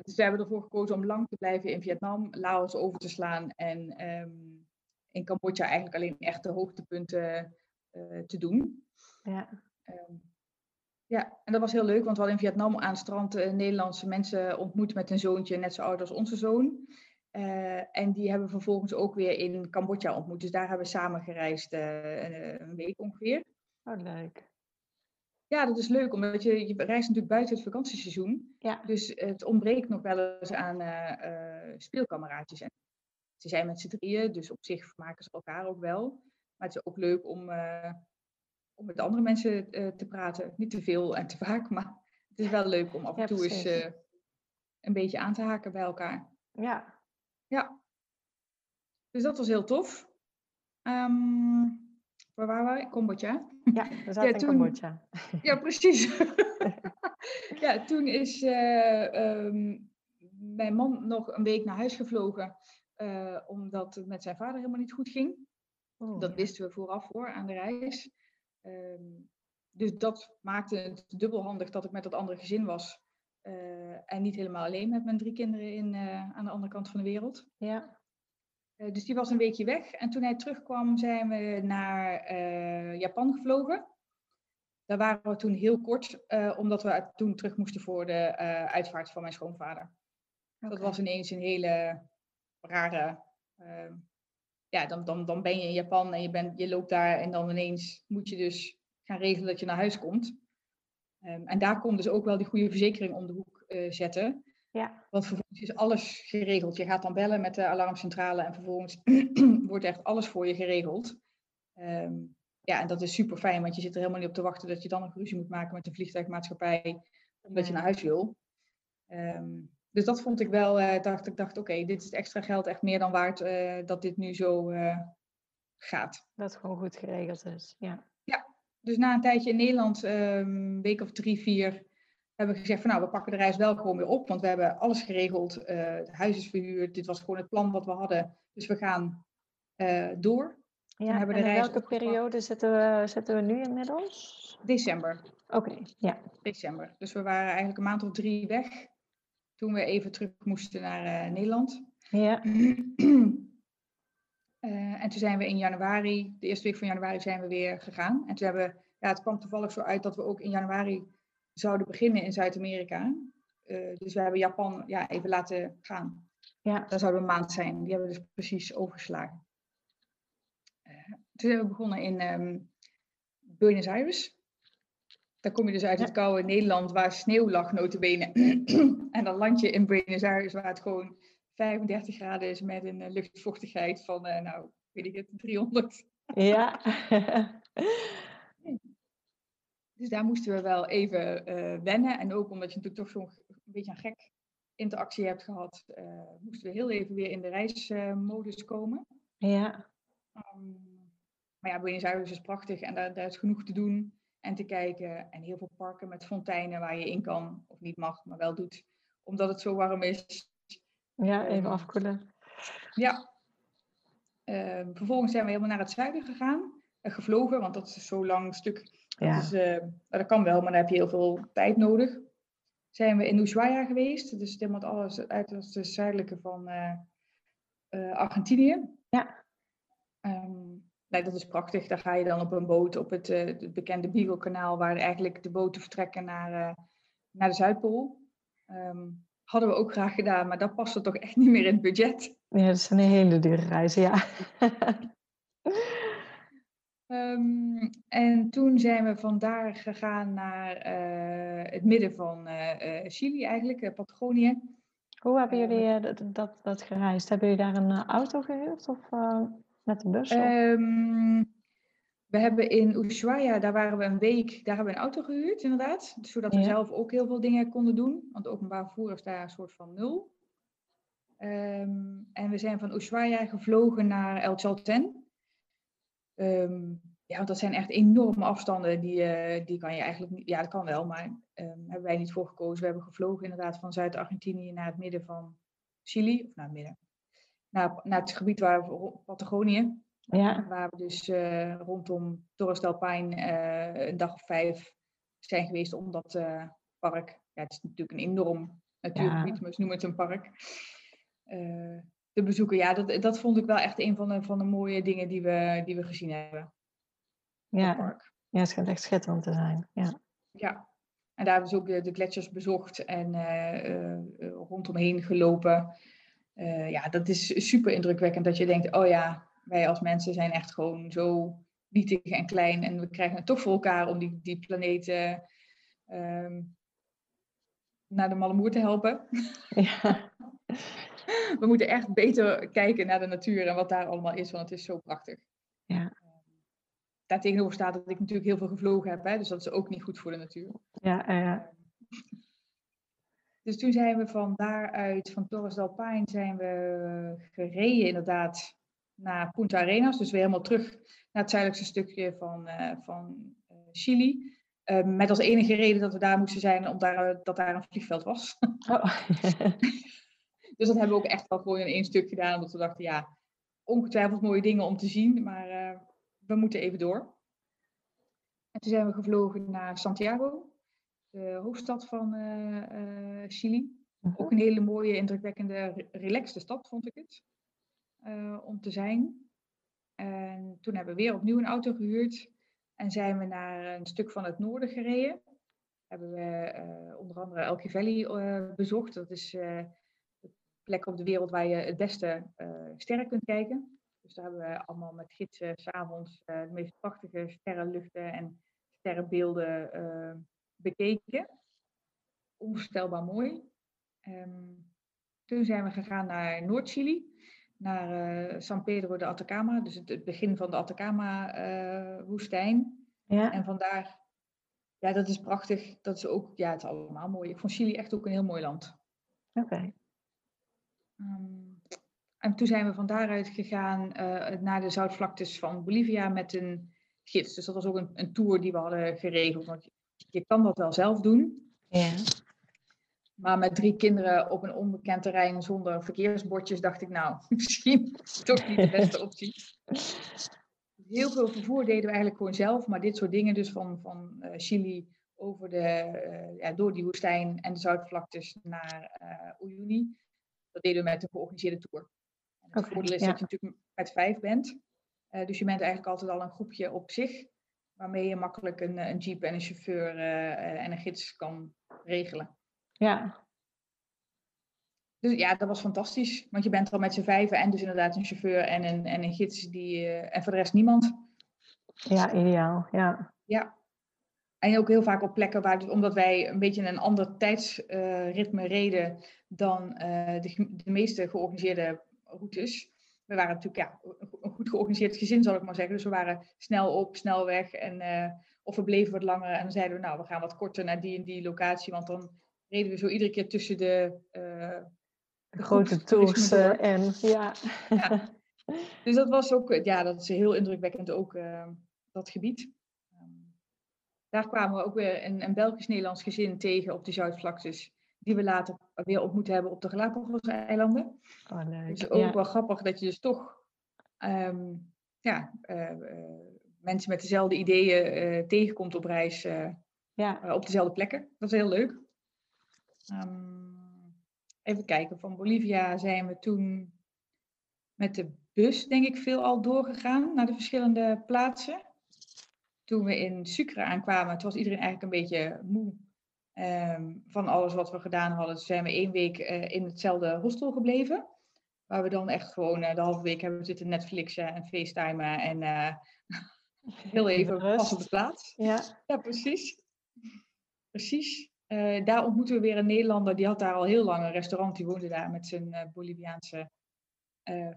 Dus we hebben ervoor gekozen om lang te blijven in Vietnam, Laos over te slaan en um, in Cambodja eigenlijk alleen echt de hoogtepunten te doen. Ja. Um, ja, en dat was heel leuk, want we hadden in Vietnam aan het strand Nederlandse mensen ontmoet met een zoontje, net zo oud als onze zoon. Uh, en die hebben we vervolgens ook weer in Cambodja ontmoet. Dus daar hebben we samen gereisd uh, een, een, week ongeveer. Oh, leuk. Ja, dat is leuk, omdat je, je reist natuurlijk buiten het vakantieseizoen. Ja. Dus het ontbreekt nog wel eens aan uh, speelkameraadjes. En ze zijn met z'n drieën, dus op zich vermaken ze elkaar ook wel. Maar het is ook leuk om, om met andere mensen te praten. Niet te veel en te vaak, maar het is wel leuk om af en toe eens een beetje aan te haken bij elkaar. Ja, ja. Dus dat was heel tof. Um, waar waren we? Cambodja. Ja, we zaten ja, in Cambodja. Ja, precies. ja, toen is uh, um, mijn man nog een week naar huis gevlogen. Uh, omdat het met zijn vader helemaal niet goed ging. Oh, dat wisten we vooraf voor aan de reis. Um, dus dat maakte het dubbelhandig dat ik met dat andere gezin was. Uh, en niet helemaal alleen met mijn drie kinderen in, aan de andere kant van de wereld. Ja. Uh, dus die was een weekje weg. En toen hij terugkwam, zijn we naar Japan gevlogen. Daar waren we toen heel kort, omdat we toen terug moesten voor de uitvaart van mijn schoonvader. Okay. Dat was ineens een hele rare. ja, dan, dan, dan ben je in Japan en je, bent, je loopt daar en dan ineens moet je dus gaan regelen dat je naar huis komt. Um, en daar komt dus ook wel die goede verzekering om de hoek uh, zetten. Ja. Want vervolgens is alles geregeld. Je gaat dan bellen met de alarmcentrale en vervolgens wordt echt alles voor je geregeld. Um, ja, en dat is super fijn, want je zit er helemaal niet op te wachten dat je dan een ruzie moet maken met de vliegtuigmaatschappij omdat je naar huis wil. Um, dus dat vond ik wel, uh, dacht ik dacht, oké, dit is extra geld echt meer dan waard uh, dat dit nu zo gaat. Dat het gewoon goed geregeld is, ja. Ja, dus na een tijdje in Nederland, een ehm, week of drie, vier, hebben we gezegd van nou, we pakken de reis wel gewoon weer op. Want we hebben alles geregeld. Uh, het huis is verhuurd. Dit was gewoon het plan wat we hadden. Dus we gaan uh, door. Ja, hebben de reis welke periode zitten we, zitten we nu inmiddels? December. Oké, ja. December. Dus we waren eigenlijk een maand of drie weg. Toen we even terug moesten naar uh, Nederland. Ja. En toen zijn we in januari, de eerste week van januari, zijn we weer gegaan. En toen hebben ja, het kwam toevallig zo uit dat we ook in januari zouden beginnen in Zuid-Amerika. Uh, dus we hebben Japan ja, even laten gaan. Ja. Daar zouden we een maand zijn. Die hebben we dus precies overgeslagen. Uh, toen zijn we begonnen in um, Buenos Aires. Daar kom je dus uit het koude Nederland waar sneeuw lag, notabene. en dan land je in Buenos Aires waar het gewoon 35 graden is met een luchtvochtigheid van, nou, weet ik het, 300. Ja. dus daar moesten we wel even wennen. En ook omdat je natuurlijk toch zo'n beetje een gek interactie hebt gehad, moesten we heel even weer in de reismodus komen. Ja. Um, maar ja, Buenos Aires is prachtig en daar, daar is genoeg te doen en te kijken. En heel veel parken met fonteinen waar je in kan, of niet mag, maar wel doet, omdat het zo warm is. Ja, even ehm, afkoelen. Ja. Uh, vervolgens zijn we helemaal naar het zuiden gegaan. Uh, gevlogen, want dat is zo lang stuk. Ja. Uh, dat kan wel, maar dan heb je heel veel tijd nodig. Zijn we in Ushuaia geweest. Dus helemaal alles uit het zuidelijke van eh, Argentinië. Ja. Um, nee, dat is prachtig. Daar ga je dan op een boot op het, het bekende Beagle-kanaal, waar eigenlijk de boten vertrekken naar, naar de Zuidpool. Um, hadden we ook graag gedaan, maar dat paste toch echt niet meer in het budget. Ja, dat is een hele dure reis, ja. um, en toen zijn we vandaar gegaan naar uh, het midden van Chili eigenlijk, Patagonië. Hoe hebben jullie dat, dat, dat gereisd? Hebben jullie daar een auto gehuurd? Of, met de bus? Um, we hebben in Ushuaia, daar waren we een week, daar hebben we een auto gehuurd inderdaad. Zodat we zelf ook heel veel dingen konden doen. Want openbaar vervoer is daar een soort van nul. Um, en we zijn van Ushuaia gevlogen naar El Chalten. Um, ja, want dat zijn echt enorme afstanden. Die, uh, die kan je eigenlijk niet. Ja, dat kan wel, maar um, hebben wij niet voor gekozen. We hebben gevlogen inderdaad van Zuid-Argentinië naar het midden van Chili. Of naar het midden naar, naar het gebied waar we, Patagonië. Ja. Waar we dus uh, rondom Torres del Paine uh, een dag of vijf zijn geweest om dat park. Ja, het is natuurlijk een enorm natuurgebied, ja. maar ze noemen het een park. Te bezoeken. Ja, dat, dat vond ik wel echt een van de, van de mooie dingen die we, die we gezien hebben. Ja. Park. ja, het schijnt echt schitterend te zijn. Ja. ja. En daar hebben ze ook de, de gletsjers bezocht en rondomheen gelopen. Uh, ja, dat is super indrukwekkend dat je denkt, oh ja, wij als mensen zijn echt gewoon zo nietig en klein en we krijgen het toch voor elkaar om die, die planeet uh, um, naar de malle te helpen. Ja. we moeten echt beter kijken naar de natuur en wat daar allemaal is, want het is zo prachtig. Ja. Daartegenover staat dat ik natuurlijk heel veel gevlogen heb, hè, dus dat is ook niet goed voor de natuur. Ja, ja. Dus toen zijn we van daaruit, van Torres del Paine, zijn we gereden inderdaad naar Punta Arenas. Dus weer helemaal terug naar het zuidelijkste stukje van, uh, van uh, Chili. Uh, met als enige reden dat we daar moesten zijn, omdat daar, dat daar een vliegveld was. Oh. dus dat hebben we ook echt wel gewoon in één stuk gedaan. Omdat we dachten, ja, ongetwijfeld mooie dingen om te zien, maar we moeten even door. En toen zijn we gevlogen naar Santiago de hoofdstad van uh, Chili. Mhm. Ook een hele mooie, indrukwekkende, relaxte stad vond ik het. Om te zijn. En toen hebben we weer opnieuw een auto gehuurd. En zijn we naar een stuk van het noorden gereden. Hebben we uh, onder andere Elke Valley bezocht. Dat is plek op de wereld waar je het beste sterren kunt kijken. Dus daar hebben we allemaal met gidsen s'avonds de meest prachtige sterrenluchten en sterrenbeelden bekeken. Onvoorstelbaar mooi. Um, toen zijn we gegaan naar Noord-Chili, naar uh, San Pedro de Atacama, dus het, het begin van de Atacama-woestijn. Uh, ja. En vandaar, ja, dat is prachtig. Dat is ook, ja, het is allemaal mooi. Ik vond Chili echt ook een heel mooi land. Oké. Okay. Um, en toen zijn we van daaruit gegaan uh, naar de zoutvlaktes van Bolivia met een gids. Dus dat was ook een, een tour die we hadden geregeld. Want je kan dat wel zelf doen. Ja. Maar met drie kinderen op een onbekend terrein zonder verkeersbordjes dacht ik, nou, misschien toch niet de beste optie. Heel veel vervoer deden we eigenlijk gewoon zelf, maar dit soort dingen, dus van, van uh, Chili over de, uh, ja, door die woestijn en de Zuidvlaktes naar uh, Uyuni, dat deden we met een georganiseerde tour. En het okay, voordeel is ja. dat je natuurlijk met vijf bent. dus je bent eigenlijk altijd al een groepje op zich waarmee je makkelijk een, een jeep en een chauffeur uh, en een gids kan regelen. Ja. Dus ja, dat was fantastisch. Want je bent al met z'n vijven en dus inderdaad een chauffeur en een, en een gids die, uh, en voor de rest niemand. Ja, ideaal. Ja. Ja. En ook heel vaak op plekken waar, omdat wij een beetje een ander tijdsritme reden dan de, de meeste georganiseerde routes. We waren natuurlijk ja, een goed georganiseerd gezin, zal ik maar zeggen. Dus we waren snel op, snel weg. En, of we bleven wat langer en dan zeiden we, nou, we gaan wat korter naar die en die locatie. Want dan reden we zo iedere keer tussen de, de grote tours en ja. ja. Dus dat was ook, ja, dat is heel indrukwekkend ook, dat gebied. Daar kwamen we ook weer een, een Belgisch-Nederlands gezin tegen op de Zuidvlaktes. Die we later weer ontmoet hebben op de Galapagos-eilanden. Oh, leuk. Dus ook wel grappig dat je dus toch ehm, ja, uh, mensen met dezelfde ideeën uh, tegenkomt op reis. ja. op dezelfde plekken. Dat is heel leuk. Um, even kijken, van Bolivia zijn we toen met de bus, denk ik, veel al doorgegaan naar de verschillende plaatsen toen we in Sucre aankwamen, toen was iedereen eigenlijk een beetje moe ehm, van alles wat we gedaan hadden. Dus zijn we één week uh, in hetzelfde hostel gebleven. Waar we dan echt gewoon uh, de halve week hebben zitten Netflixen en FaceTimen en uh, heel even pas op de plaats. Ja, ja precies. Precies. daar ontmoeten we weer een Nederlander, die had daar al heel lang een restaurant. Die woonde daar met zijn Boliviaanse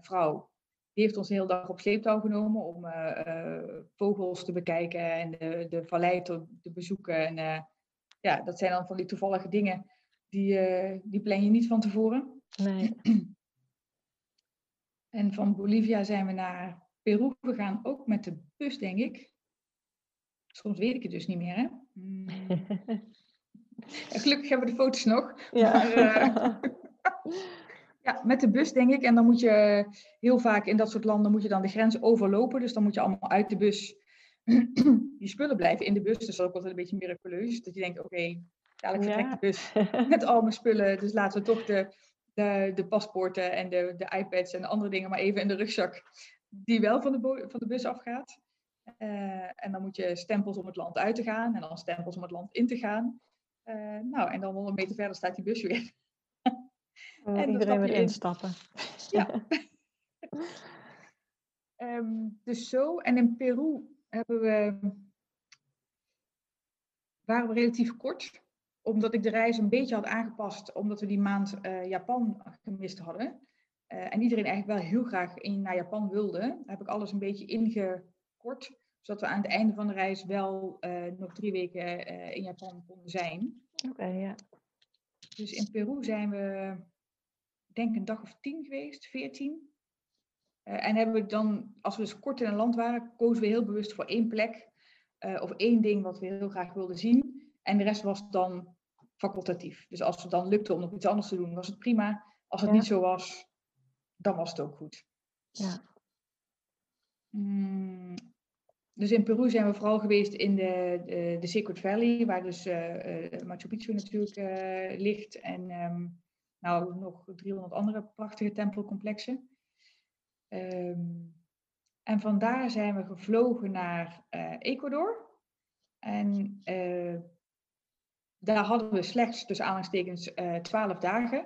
vrouw die heeft ons de hele dag op sleeptouw genomen om uh, uh, vogels te bekijken en de, de vallei te, te bezoeken. En uh, ja, dat zijn dan van die toevallige dingen, die, die plan je niet van tevoren. Nee. En van Bolivia zijn we naar Peru gegaan, ook met de bus, denk ik. Soms weet ik het dus niet meer, hè? Hmm. gelukkig hebben we de foto's nog. Ja. Maar, Ja, met de bus denk ik. En dan moet je heel vaak in dat soort landen moet je dan de grens overlopen. Dus dan moet je allemaal uit de bus. Die spullen blijven in de bus. Dus dat is ook altijd een beetje miraculeus. Dat je denkt, oké, okay, dadelijk vertrekt de bus met al mijn spullen. Dus laten we toch de, de, de paspoorten en de, de iPads en de andere dingen maar even in de rugzak. Die wel van de, van de bus afgaat. Uh, en dan moet je stempels om het land uit te gaan. En dan stempels om het land in te gaan. Uh, nou, en dan 100 meter verder staat die bus weer. Uh, en iedereen weer instappen. Ja. um, dus zo. En in Peru hebben we, waren we relatief kort. Omdat ik de reis een beetje had aangepast. Omdat we die maand uh, Japan gemist hadden. Uh, en iedereen eigenlijk wel heel graag in, naar Japan wilde. heb ik alles een beetje ingekort. Zodat we aan het einde van de reis wel nog drie weken in Japan konden zijn. Oké, ja. Dus in Peru zijn we denk een dag of tien geweest, veertien. Uh, en hebben we dan, als we dus kort in een land waren, kozen we heel bewust voor één plek uh, of één ding wat we heel graag wilden zien. En de rest was dan facultatief. Dus als het dan lukte om nog iets anders te doen, was het prima. Als het niet zo was, dan was het ook goed. Ja. Mm, dus in Peru zijn we vooral geweest in de, de, de Sacred Valley, waar dus uh, Machu Picchu natuurlijk ligt. En um, nou, nog 300 andere prachtige tempelcomplexen. Um, en vandaar zijn we gevlogen naar uh, Ecuador. En uh, daar hadden we slechts, tussen aanhalingstekens, eh, 12 dagen.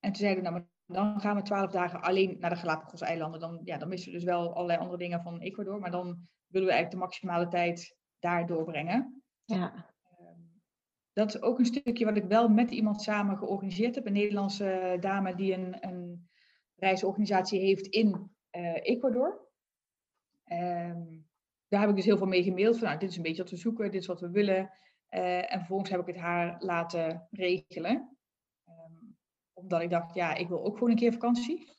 En toen zeiden we, nou, dan gaan we 12 dagen alleen naar de Galapagos-eilanden. Dan, ja, dan missen we dus wel allerlei andere dingen van Ecuador. Maar dan willen we eigenlijk de maximale tijd daar doorbrengen. Ja dat is ook een stukje wat ik wel met iemand samen georganiseerd heb. Een Nederlandse dame die een, een reisorganisatie heeft in uh, Ecuador. Um, daar heb ik dus heel veel mee gemaild. Van, nou, dit is een beetje wat we zoeken, dit is wat we willen. Uh, en vervolgens heb ik het haar laten regelen. Um, omdat ik dacht, ja, ik wil ook gewoon een keer vakantie.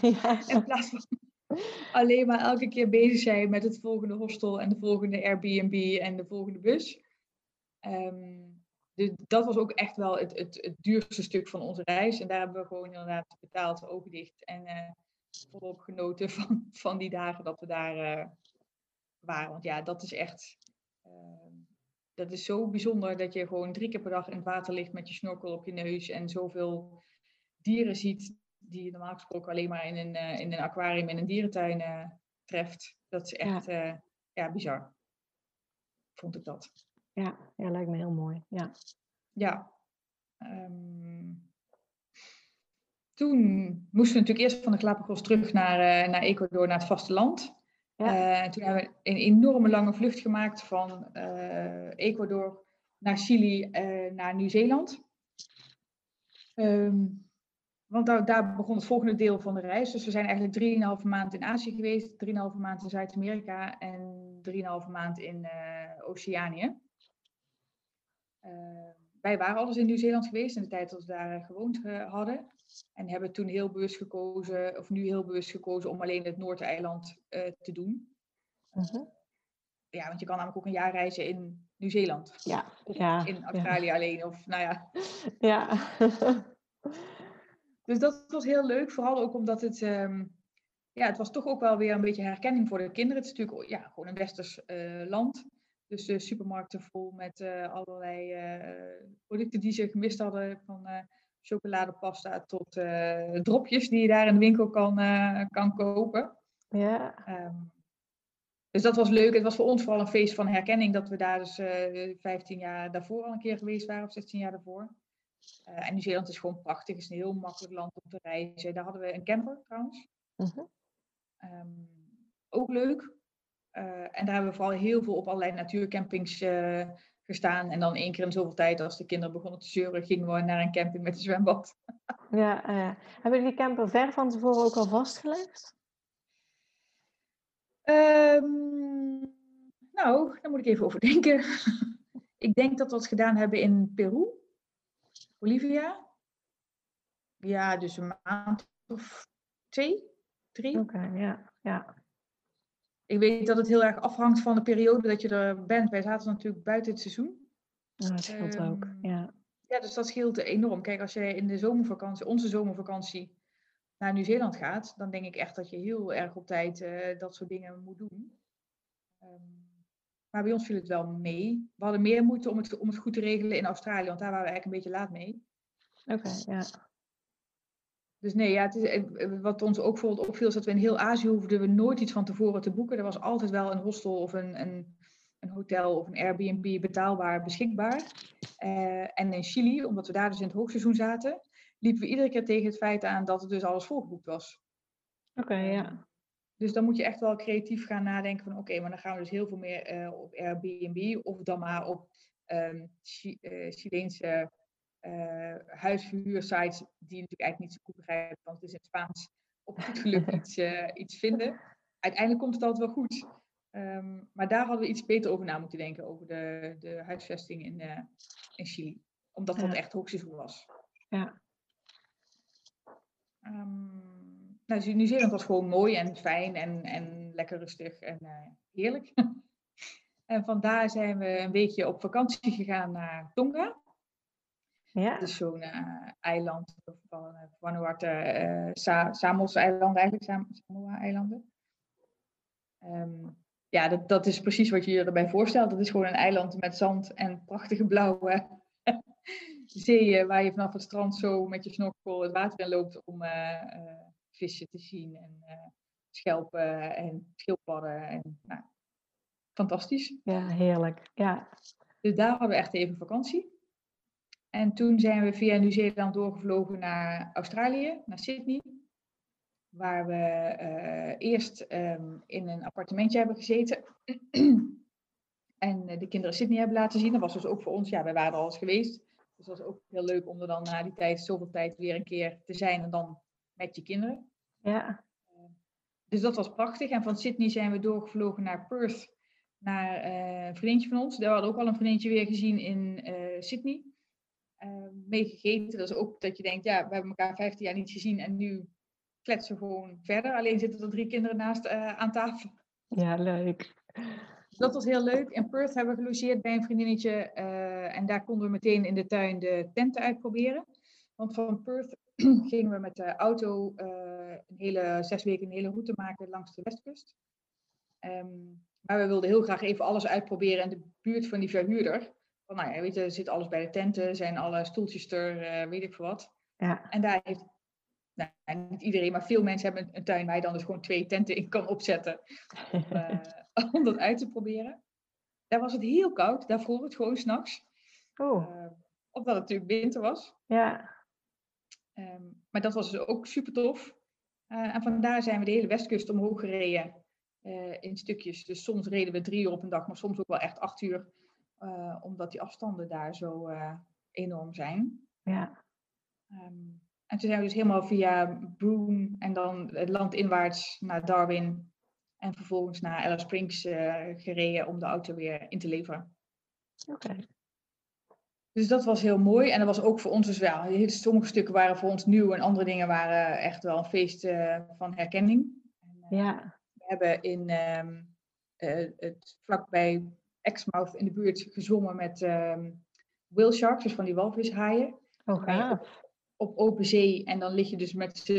Ja. in plaats van alleen maar elke keer bezig zijn met het volgende hostel en de volgende Airbnb en de volgende bus. Um, dus dat was ook echt wel het, het, het, duurste stuk van onze reis. En daar hebben we gewoon inderdaad betaald, ogen dicht. En uh, volop genoten van, van die dagen dat we daar uh, waren. Want ja, dat is echt. Uh, dat is zo bijzonder dat je gewoon drie keer per dag in het water ligt met je snorkel op je neus. En zoveel dieren ziet die je normaal gesproken alleen maar in een, in een aquarium in een dierentuin treft. Dat is echt ja. ja, bizar. Vond ik dat. Ja, ja, lijkt me heel mooi. Ja. Ja. Um, toen moesten we natuurlijk eerst van de Galapagos terug naar, uh, naar Ecuador, naar het vasteland. Ja. toen hebben we een enorme lange vlucht gemaakt van Ecuador naar Chili, naar Nieuw-Zeeland. Um, want daar, daar, begon het volgende deel van de reis. Dus we zijn eigenlijk 3,5 maand in Azië geweest, 3,5 maand in Zuid-Amerika en 3,5 maand in Oceanië. Uh, wij waren alles in Nieuw-Zeeland geweest in de tijd dat we daar gewoond uh, hadden. En hebben toen heel bewust gekozen, of nu heel bewust gekozen, om alleen het Noordeiland te doen. -huh. Ja, want je kan namelijk ook een jaar reizen in Nieuw-Zeeland. Ja, in Australië alleen, of nou ja. Ja. Dus dat was heel leuk, vooral ook omdat het, um, ja, het was toch ook wel weer een beetje herkenning voor de kinderen. Het is natuurlijk ja, gewoon een westers uh, land. Dus de supermarkten vol met uh, allerlei uh, producten die ze gemist hadden. Van chocoladepasta tot dropjes die je daar in de winkel kan, kan kopen. Ja. Um, dus dat was leuk. Het was voor ons vooral een feest van herkenning dat we daar dus 15 jaar daarvoor al een keer geweest waren, of 16 jaar daarvoor. Uh, en Nieuw-Zeeland is gewoon prachtig. Het is een heel makkelijk land om te reizen. Daar hadden we een camper trouwens. Uh-huh. Um, ook leuk. Uh, en daar hebben we vooral heel veel op allerlei natuurcampings uh, gestaan. En dan één keer in zoveel tijd, als de kinderen begonnen te zeuren, gingen we naar een camping met een zwembad. ja, hebben jullie die camper ver van tevoren ook al vastgelegd? Um, nou, daar moet ik even over denken. ik denk dat we het gedaan hebben in Peru. Olivia. Ja, dus een maand of twee, drie. Oké, okay, ja, ja. Ik weet dat het heel erg afhangt van de periode dat je er bent. Wij zaten natuurlijk buiten het seizoen. Ja, dat scheelt um, ook, ja. Ja, dus dat scheelt enorm. Kijk, als je in de zomervakantie, onze zomervakantie, naar Nieuw-Zeeland gaat, dan denk ik echt dat je heel erg op tijd uh, dat soort dingen moet doen. Um, maar bij ons viel het wel mee. We hadden meer moeite om het, om het goed te regelen in Australië, want daar waren we eigenlijk een beetje laat mee. Oké, okay, ja. Dus nee, ja, het is, eh, wat ons ook bijvoorbeeld opviel, is dat we in heel Azië hoefden we nooit iets van tevoren te boeken. Er was altijd wel een hostel of een, een, een hotel of een Airbnb betaalbaar beschikbaar. Uh, en in Chili, omdat we daar dus in het hoogseizoen zaten, liepen we iedere keer tegen het feit aan dat het dus alles volgeboekt was. Oké, okay, ja. Dus dan moet je echt wel creatief gaan nadenken van oké, maar dan gaan we dus heel veel meer uh, op Airbnb of dan maar op um, uh, Chileense uh, huisverhuursites die natuurlijk eigenlijk niet zo goed begrijpen, want het is in het Spaans op goed geluk iets, iets vinden. Uiteindelijk komt het altijd wel goed. Um, maar daar hadden we iets beter over na moeten denken, over de, de huisvesting in, in Chili. Omdat dat ja. echt hoogseizoen was. Ja. Um, nou, Nieuw-Zeeland was gewoon mooi en fijn en, en lekker rustig en uh, heerlijk. en vandaar zijn we een weekje op vakantie gegaan naar Tonga. Ja. Dat is zo'n uh, eiland van uh, Vanuatu, uh, Sa Samos-eilanden eigenlijk, Samoa-eilanden. Um, ja, dat, dat is precies wat je je erbij voorstelt. Dat is gewoon een eiland met zand en prachtige blauwe zeeën waar je vanaf het strand zo met je snorkel het water in loopt om vissen te zien en schelpen en schildpadden. En, nou, fantastisch. Ja, heerlijk. Ja. Dus daar hadden we echt even vakantie. En toen zijn we via Nieuw-Zeeland doorgevlogen naar Australië, naar Sydney. Waar we uh, eerst um, in een appartementje hebben gezeten. en de kinderen Sydney hebben laten zien. Dat was dus ook voor ons, ja, wij waren er al eens geweest. Dus dat was ook heel leuk om er dan na die tijd, zoveel tijd, weer een keer te zijn. En dan met je kinderen. Ja. Dus dat was prachtig. En van Sydney zijn we doorgevlogen naar Perth, naar een vriendje van ons. Daar hadden we ook al een vriendje weer gezien in Sydney. Uh, meegegeten. Dat is ook dat je denkt, ja, we hebben elkaar 15 jaar niet gezien en nu kletsen we gewoon verder. Alleen zitten er drie kinderen naast aan tafel. Ja, leuk. Dat was heel leuk. In Perth hebben we gelogeerd bij een vriendinnetje. en daar konden we meteen in de tuin de tenten uitproberen. Want van Perth gingen we met de auto uh, een hele, zes weken een hele route maken langs de westkust. Um, maar we wilden heel graag even alles uitproberen in de buurt van die verhuurder. Van, nou ja, weet je, er zit alles bij de tenten, zijn alle stoeltjes er, uh, weet ik veel wat. Ja. En daar heeft, nou, niet iedereen, maar veel mensen hebben een, tuin waar je dan dus gewoon twee tenten in kan opzetten. Om, uh, om dat uit te proberen. Daar was het heel koud, daar vroeg het gewoon s'nachts. Oh. omdat het natuurlijk winter was. Ja. Um, maar dat was dus ook super tof. Uh, en vandaar zijn we de hele westkust omhoog gereden. in stukjes. Dus soms reden we drie uur op een dag, maar soms ook wel echt acht uur. Omdat die afstanden daar zo enorm zijn. Ja. Ehm, en toen zijn we dus helemaal via Broome en dan het land inwaarts naar Darwin. En vervolgens naar Alice Springs gereden om de auto weer in te leveren. Oké. Dus dat was heel mooi. En dat was ook voor ons dus wel. Sommige stukken waren voor ons nieuw en andere dingen waren echt wel een feest uh, van herkenning. En, uh, ja. We hebben in um, uh, het vlakbij Exmouth in de buurt gezwommen met um, whale sharks, dus van die walvishaaien. Oh, gaaf. Op, op, open zee. En dan lig je dus met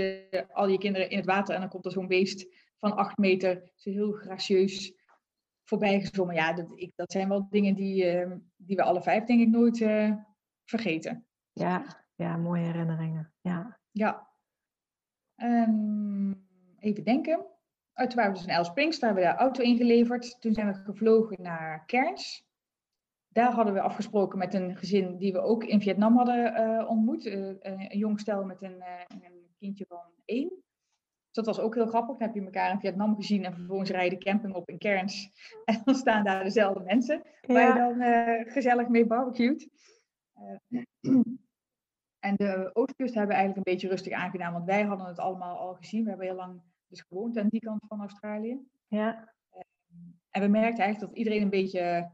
al je kinderen in het water en dan komt er zo'n beest van acht meter, zo heel gracieus voorbij gezwommen. Ja, dat, ik, dat zijn wel dingen die, uh, die we alle vijf denk ik nooit uh, vergeten. Ja, ja, mooie herinneringen. Ja. Ja. Um, even denken. Toen waren we dus in Alice Springs, daar hebben we de auto ingeleverd. Toen zijn we gevlogen naar Cairns. Daar hadden we afgesproken met een gezin die we ook in Vietnam hadden uh, ontmoet. een jong stel met een, een kindje van één dat was ook heel grappig. Dan heb je elkaar in Vietnam gezien en vervolgens rijden camping op in Cairns. En dan staan daar dezelfde mensen waar je dan gezellig mee barbecued. En de oostkust hebben we eigenlijk een beetje rustig aangedaan, want wij hadden het allemaal al gezien. We hebben heel lang dus gewoond aan die kant van Australië. Ja. Uh, en we merkten eigenlijk dat iedereen een beetje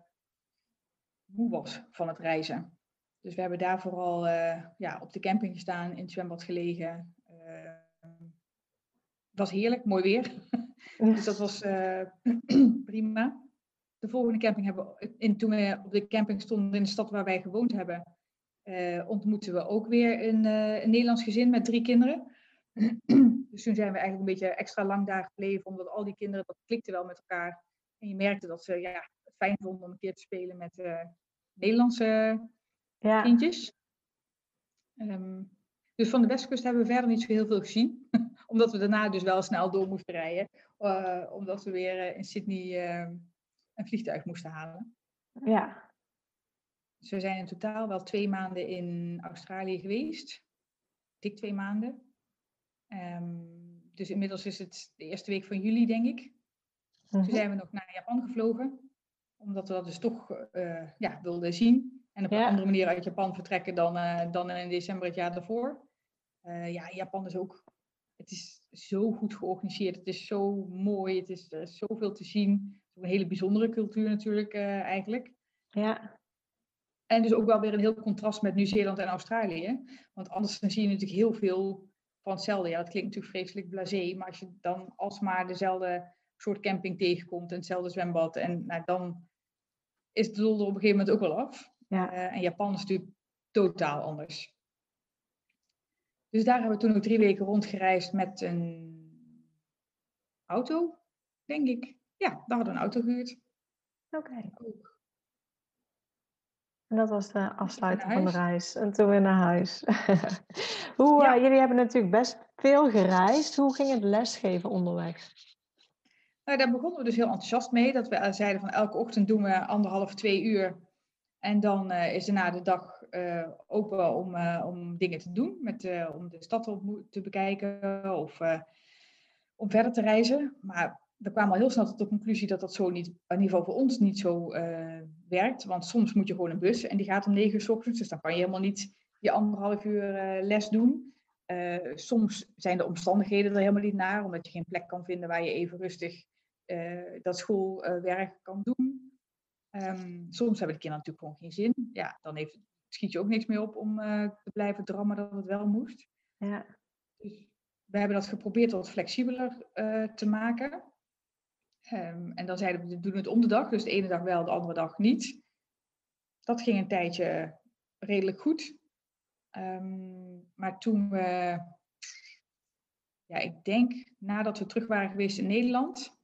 moe was van het reizen. Dus we hebben daar vooral ja, op de camping gestaan, in het zwembad gelegen was heerlijk, mooi weer. dus dat was uh, prima. De volgende camping hebben we, in, toen we op de camping stonden in de stad waar wij gewoond hebben, ontmoetten we ook weer een, een Nederlands gezin met drie kinderen. Dus toen zijn we eigenlijk een beetje extra lang daar gebleven, omdat al die kinderen, dat klikte wel met elkaar. En je merkte dat ze ja, het fijn vonden om een keer te spelen met Nederlandse ja. kindjes. Um, dus van de westkust hebben we verder niet zo heel veel gezien. omdat we daarna dus wel snel door moesten rijden. Uh, omdat we weer in Sydney uh, een vliegtuig moesten halen. Ja. Dus we zijn in totaal wel twee maanden in Australië geweest. Dik twee maanden. Um, dus inmiddels is het de eerste week van juli, denk ik. Toen zijn we nog naar Japan gevlogen. Omdat we dat dus toch ja, wilden zien. En op ja. een andere manier uit Japan vertrekken dan, dan in december het jaar daarvoor. ja, Japan is ook het is zo goed georganiseerd. Het is zo mooi. Het is, er is zoveel te zien. Het is een hele bijzondere cultuur natuurlijk eigenlijk. Ja. En dus ook wel weer een heel contrast met Nieuw-Zeeland en Australië. Want anders dan zie je natuurlijk heel veel van hetzelfde. Ja, dat klinkt natuurlijk vreselijk blasé. Maar als je dan alsmaar dezelfde soort camping tegenkomt en hetzelfde zwembad. En nou, dan is het doel er op een gegeven moment ook wel af. Ja. Uh, en Japan is natuurlijk totaal anders. Dus daar hebben we toen ook drie weken rondgereisd met een auto, denk ik. Ja, daar hadden we een auto gehuurd. Oké. Okay. En dat was de afsluiting van de reis. En toen weer naar huis. Hoe, ja. uh, jullie hebben natuurlijk best veel gereisd. Hoe ging het lesgeven onderweg? Nou, daar begonnen we dus heel enthousiast mee. Dat we zeiden van elke ochtend doen we anderhalf, twee uur. En dan uh, is er na de dag uh, open om, uh, om dingen te doen, met, uh, om de stad op te bekijken of om verder te reizen. Maar we kwamen al heel snel tot de conclusie dat dat zo niet, in ieder geval voor ons niet zo werkt. Want soms moet je gewoon een bus en die gaat om negen uur s ochtends, dus dan kan je helemaal niet je anderhalf uur les doen. soms zijn de omstandigheden er helemaal niet naar, omdat je geen plek kan vinden waar je even rustig dat schoolwerk kan doen. Um, soms hebben de kinderen natuurlijk gewoon geen zin. Ja, dan heeft, schiet je ook niks meer op om te blijven drammen dat het wel moest. Ja. Dus we hebben dat geprobeerd wat flexibeler te maken. Um, en dan zeiden we, we doen het om de dag. Dus de ene dag wel, de andere dag niet. Dat ging een tijdje redelijk goed. Um, maar toen we, ja, ik denk nadat we terug waren geweest in Nederland,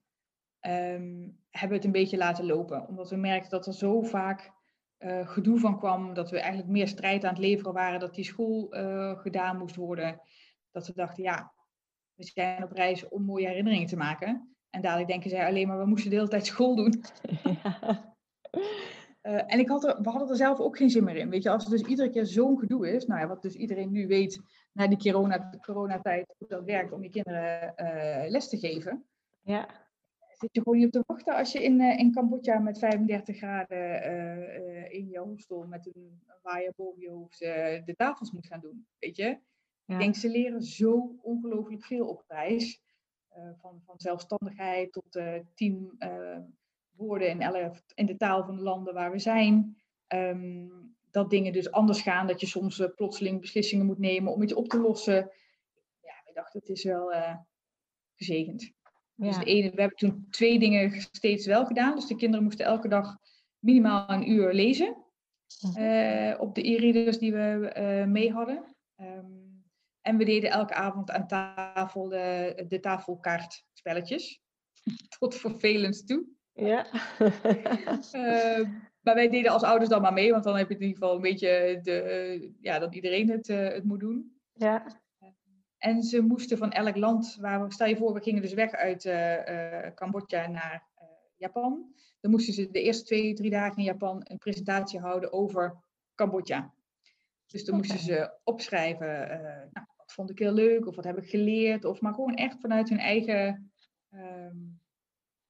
um, hebben we het een beetje laten lopen. Omdat we merkten dat er zo vaak uh, gedoe van kwam. Dat we eigenlijk meer strijd aan het leveren waren. Dat die school uh, gedaan moest worden. Dat we dachten, ja, we zijn op reis om mooie herinneringen te maken. En dadelijk denken zij alleen maar, we moesten de hele tijd school doen. Ja. Uh, en ik had er, we hadden er zelf ook geen zin meer in. Weet je, als er dus iedere keer zo'n gedoe is, nou ja, wat dus iedereen nu weet na die corona, coronatijd, hoe dat werkt om je kinderen uh, les te geven. Ja zit je gewoon niet op te wachten als je in, in Cambodja met 35 graden in je hostel met een waaier boven je hoofd de tafels moet gaan doen. Weet je? Ik denk, ze leren zo ongelooflijk veel op reis. Van, van zelfstandigheid tot team woorden in, in de taal van de landen waar we zijn. Ehm, dat dingen dus anders gaan, dat je soms uh, plotseling beslissingen moet nemen om iets op te lossen. Ja, we dachten, het is wel uh, gezegend. Dus de ene, we hebben toen twee dingen steeds wel gedaan. Dus de kinderen moesten elke dag minimaal een uur lezen. Uh, op de e-readers die we mee hadden. Um, en we deden elke avond aan tafel de, de tafelkaartspelletjes. Tot vervelend toe. Ja. uh, maar wij deden als ouders dan maar mee, want dan heb je in ieder geval een beetje de, ja, dat iedereen het, uh, het moet doen. Ja. En ze moesten van elk land, waar we, stel je voor, we gingen dus weg uit uh, Cambodja naar Japan. Dan moesten ze de eerste twee, drie dagen in Japan een presentatie houden over Cambodja. Dus dan moesten ze opschrijven, nou, wat vond ik heel leuk, of wat heb ik geleerd, of maar gewoon echt vanuit hun eigen um,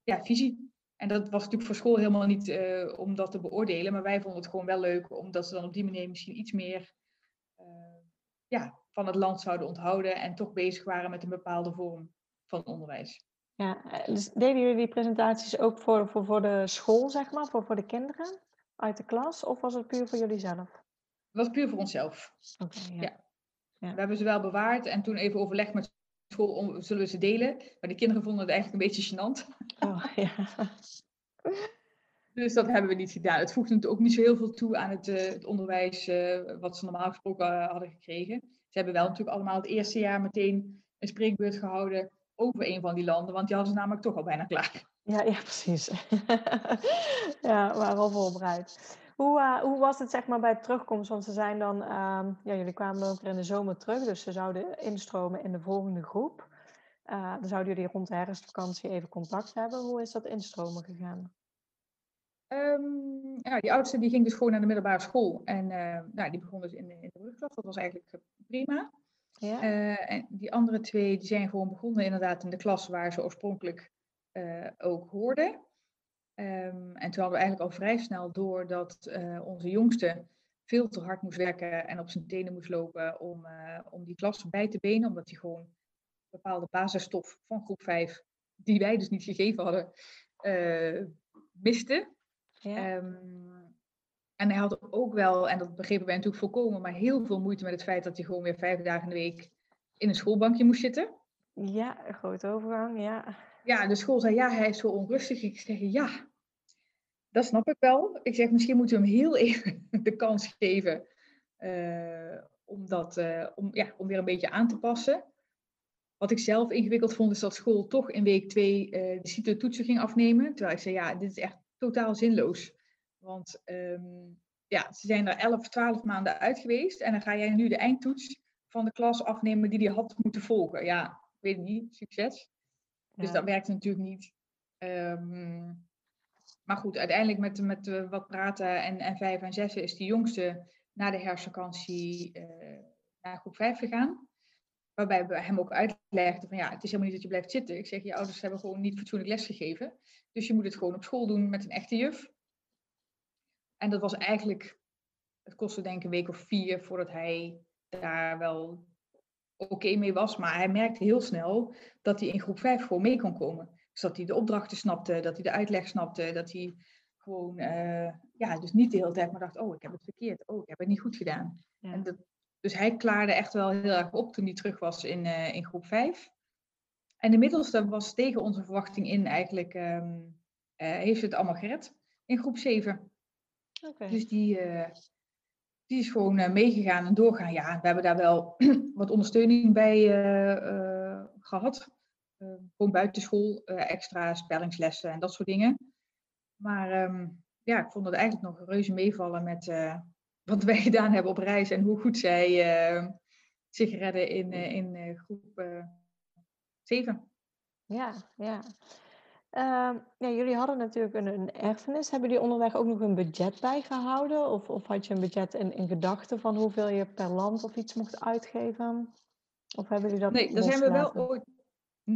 ja, visie en dat was natuurlijk voor school helemaal niet uh, om dat te beoordelen, maar wij vonden het gewoon wel leuk, omdat ze dan op die manier misschien iets meer uh, ja, van het land zouden onthouden en toch bezig waren met een bepaalde vorm van onderwijs. Ja, dus deden jullie die presentaties ook voor, voor, voor de school, zeg maar, voor, voor de kinderen uit de klas, of was het puur voor jullie zelf? Het was puur voor onszelf. Okay, ja. ja. Ja. We hebben ze wel bewaard en toen even overlegd met school om, zullen we ze delen. Maar de kinderen vonden het eigenlijk een beetje gênant. Oh, ja. Dus dat hebben we niet gedaan. Het natuurlijk ook niet zo heel veel toe aan het, uh, het onderwijs uh, wat ze normaal gesproken uh, hadden gekregen. Ze hebben wel natuurlijk allemaal het eerste jaar meteen een spreekbeurt gehouden over een van die landen, want die hadden ze namelijk toch al bijna klaar. Ja, ja precies. ja, waren al voorbereid. Hoe, uh, hoe was het zeg maar bij terugkomst? Want ze zijn dan, uh, ja, jullie kwamen ook in de zomer terug, dus ze zouden instromen in de volgende groep. Uh, dan zouden jullie rond de herfstvakantie even contact hebben. Hoe is dat instromen gegaan? Um, ja, die oudste die ging dus gewoon naar de middelbare school. En uh, nou, die begon dus in, in de brugklas. Dat was eigenlijk prima. Ja. en die andere twee die zijn gewoon begonnen inderdaad in de klas waar ze oorspronkelijk ook hoorden. Um, en toen hadden we eigenlijk al vrij snel door dat uh, onze jongste veel te hard moest werken en op zijn tenen moest lopen om, uh, om die klas bij te benen, omdat hij gewoon bepaalde basisstof van groep 5, die wij dus niet gegeven hadden, uh, miste. Ja. Um, en hij had ook wel, en dat begrepen wij natuurlijk volkomen, maar heel veel moeite met het feit dat hij gewoon weer vijf dagen in de week in een schoolbankje moest zitten. Ja, een grote overgang, ja. Ja, de school zei, ja, hij is zo onrustig. Ik zeg, ja, dat snap ik wel. Ik zeg, misschien moeten we hem heel even de kans geven uh, om, dat, uh, om, ja, om weer een beetje aan te passen. Wat ik zelf ingewikkeld vond, is dat school toch in week twee uh, de CITO-toetsen ging afnemen. Terwijl ik zei, ja, dit is echt totaal zinloos. Want um, ja, ze zijn er 11, 12 maanden uit geweest. En dan ga jij nu de eindtoets van de klas afnemen die die had moeten volgen. Ja, ik weet het niet, succes. Ja. Dus dat werkt natuurlijk niet. Um, maar goed, uiteindelijk met, met uh, wat praten en, en vijf en zes is die jongste na de herfstvakantie uh, naar groep vijf gegaan. Waarbij we hem ook uitlegden van ja, het is helemaal niet dat je blijft zitten. Ik zeg, je ouders hebben gewoon niet fatsoenlijk lesgegeven. Dus je moet het gewoon op school doen met een echte juf. En dat was eigenlijk, het kostte denk ik een week of vier voordat hij daar wel oké mee was. Maar hij merkte heel snel dat hij in groep 5 gewoon mee kon komen. Dus dat hij de opdrachten snapte, dat hij de uitleg snapte, dat hij gewoon, uh, ja, dus niet de hele tijd maar dacht, oh, ik heb het verkeerd, oh, ik heb het niet goed gedaan. Ja. En dat, dus hij klaarde echt wel heel erg op toen hij terug was in, uh, in groep 5. En de middelste was tegen onze verwachting in eigenlijk, um, uh, heeft het allemaal gered in groep 7. Okay. Dus die, die is gewoon meegegaan en doorgaan. Ja, we hebben daar wel wat ondersteuning bij gehad. Uh, gewoon buitenschool, uh, extra spellingslessen en dat soort dingen. Maar um, ja, ik vond het eigenlijk nog reuze meevallen met uh, wat wij gedaan hebben op reis en hoe goed zij zich redden in, in groep 7. Ja, ja. Uh, ja, jullie hadden natuurlijk een, een, erfenis. Hebben jullie onderweg ook nog een budget bijgehouden? Of, of had je een budget in, in gedachten van hoeveel je per land of iets mocht uitgeven? Of hebben jullie dat Nee, daar zijn we wel ooit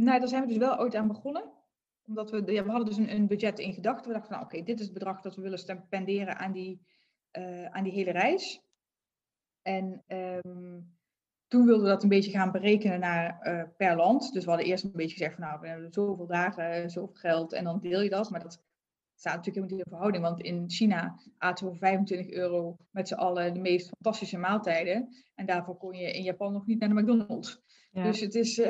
nou, daar zijn we dus wel ooit aan begonnen. Omdat we, ja, we hadden dus een, een budget in gedachten. We dachten van, nou, oké, dit is het bedrag dat we willen spenderen aan die, uh, aan die hele reis. En um, toen wilden we dat een beetje gaan berekenen naar uh, per land. Dus we hadden eerst een beetje gezegd van, nou, we hebben zoveel dagen, zoveel geld en dan deel je dat. Maar dat staat natuurlijk helemaal niet in verhouding. Want in China aten we voor 25 euro met z'n allen de meest fantastische maaltijden. En daarvoor kon je in Japan nog niet naar de McDonald's. Dus het is, uh,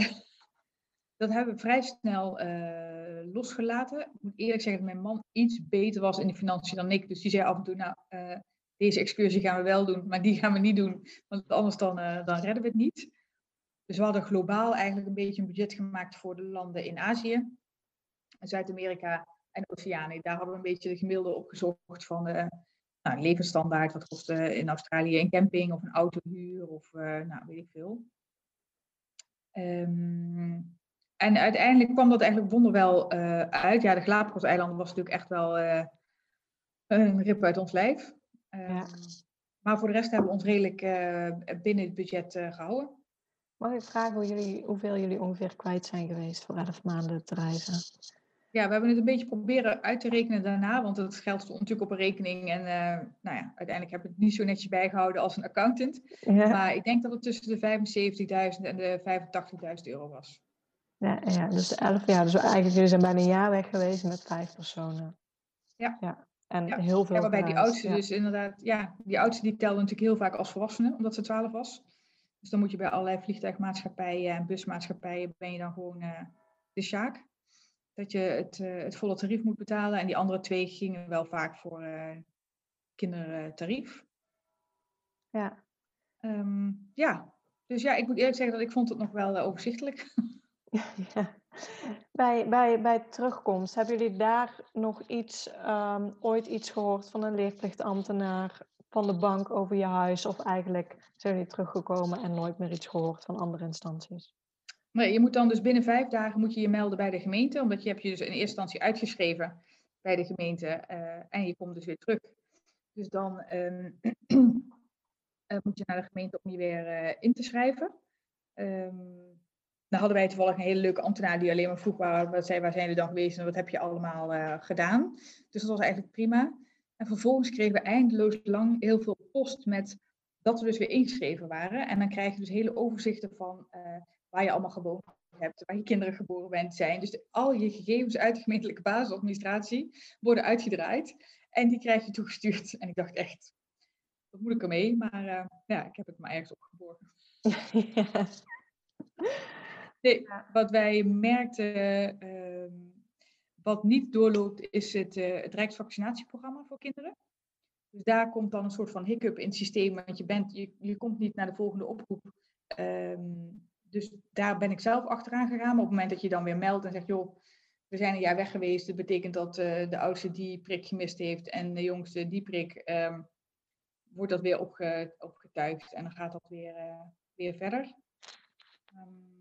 dat hebben we vrij snel uh, losgelaten. Ik moet eerlijk zeggen dat mijn man iets beter was in de financiën dan ik. Dus die zei af en toe, nou, uh, deze excursie gaan we wel doen, maar die gaan we niet doen. Want anders dan, dan redden we het niet. Dus we hadden globaal eigenlijk een beetje een budget gemaakt voor de landen in Azië. Zuid-Amerika en Oceanië. Daar hebben we een beetje de gemiddelde opgezocht van nou, levensstandaard. Wat kost in Australië een camping of een autohuur of nou, weet ik veel. Um, en uiteindelijk kwam dat eigenlijk wonderwel uh, uit. Ja, de Galapagos-eilanden was natuurlijk echt wel uh, een rip uit ons lijf. Um, ja. Maar voor de rest hebben we ons redelijk binnen het budget gehouden. Mag ik vragen hoe jullie, hoeveel jullie ongeveer kwijt zijn geweest voor elf maanden te reizen? Ja, we hebben het een beetje proberen uit te rekenen daarna, want het geld stond natuurlijk op een rekening. En nou ja, uiteindelijk heb ik het niet zo netjes bijgehouden als een accountant. Ja. Maar ik denk dat het tussen de 75.000 en de 85.000 euro was. Ja, ja, dus elf jaar. Dus eigenlijk jullie zijn bijna een jaar weg geweest met vijf personen. Ja. ja. En ja. heel veel. Ja, waarbij die oudste dus inderdaad, ja, die oudste die telde natuurlijk heel vaak als volwassene, omdat ze 12 was. Dus dan moet je bij allerlei vliegtuigmaatschappijen en busmaatschappijen ben je dan gewoon uh, de sjaak dat je het, uh, het volle tarief moet betalen. En die andere twee gingen wel vaak voor uh, kindertarief. Ja. Um, ja, dus ja, ik moet eerlijk zeggen dat ik vond het nog wel overzichtelijk. Bij, bij, bij terugkomst, hebben jullie daar nog iets, um, ooit iets gehoord van een leerplichtambtenaar van de bank over je huis? Of eigenlijk zijn jullie teruggekomen en nooit meer iets gehoord van andere instanties? Nee, je moet dan dus binnen vijf dagen moet je, je melden bij de gemeente, omdat je hebt je dus in eerste instantie uitgeschreven bij de gemeente uh, en je komt dus weer terug. Dus dan um, uh, moet je naar de gemeente om je weer uh, in te schrijven. Um, hadden wij toevallig een hele leuke ambtenaar die alleen maar vroeg waar, wat zei, waar zijn jullie dan geweest en wat heb je allemaal gedaan. Dus dat was eigenlijk prima. En vervolgens kregen we eindeloos lang heel veel post met dat we dus weer ingeschreven waren. En dan krijg je dus hele overzichten van waar je allemaal gewoond hebt, waar je kinderen geboren bent, zijn. Dus al je gegevens uit de gemeentelijke basisadministratie worden uitgedraaid en die krijg je toegestuurd. En ik dacht echt, wat moet ik ermee? Maar uh, ja, ik heb het maar ergens opgeborgen. Nee, wat wij merkten, uh, wat niet doorloopt, is het, uh, het Rijksvaccinatieprogramma voor kinderen. Dus daar komt dan een soort van hiccup in het systeem, want je, bent, je, je komt niet naar de volgende oproep. Um, dus daar ben ik zelf achteraan gegaan. Maar op het moment dat je dan weer meldt en zegt, joh, we zijn een jaar weg geweest. Dat betekent dat uh, de oudste die prik gemist heeft en de jongste die prik, um, wordt dat weer opge opgetuigd. En dan gaat dat weer, uh, weer verder. Um,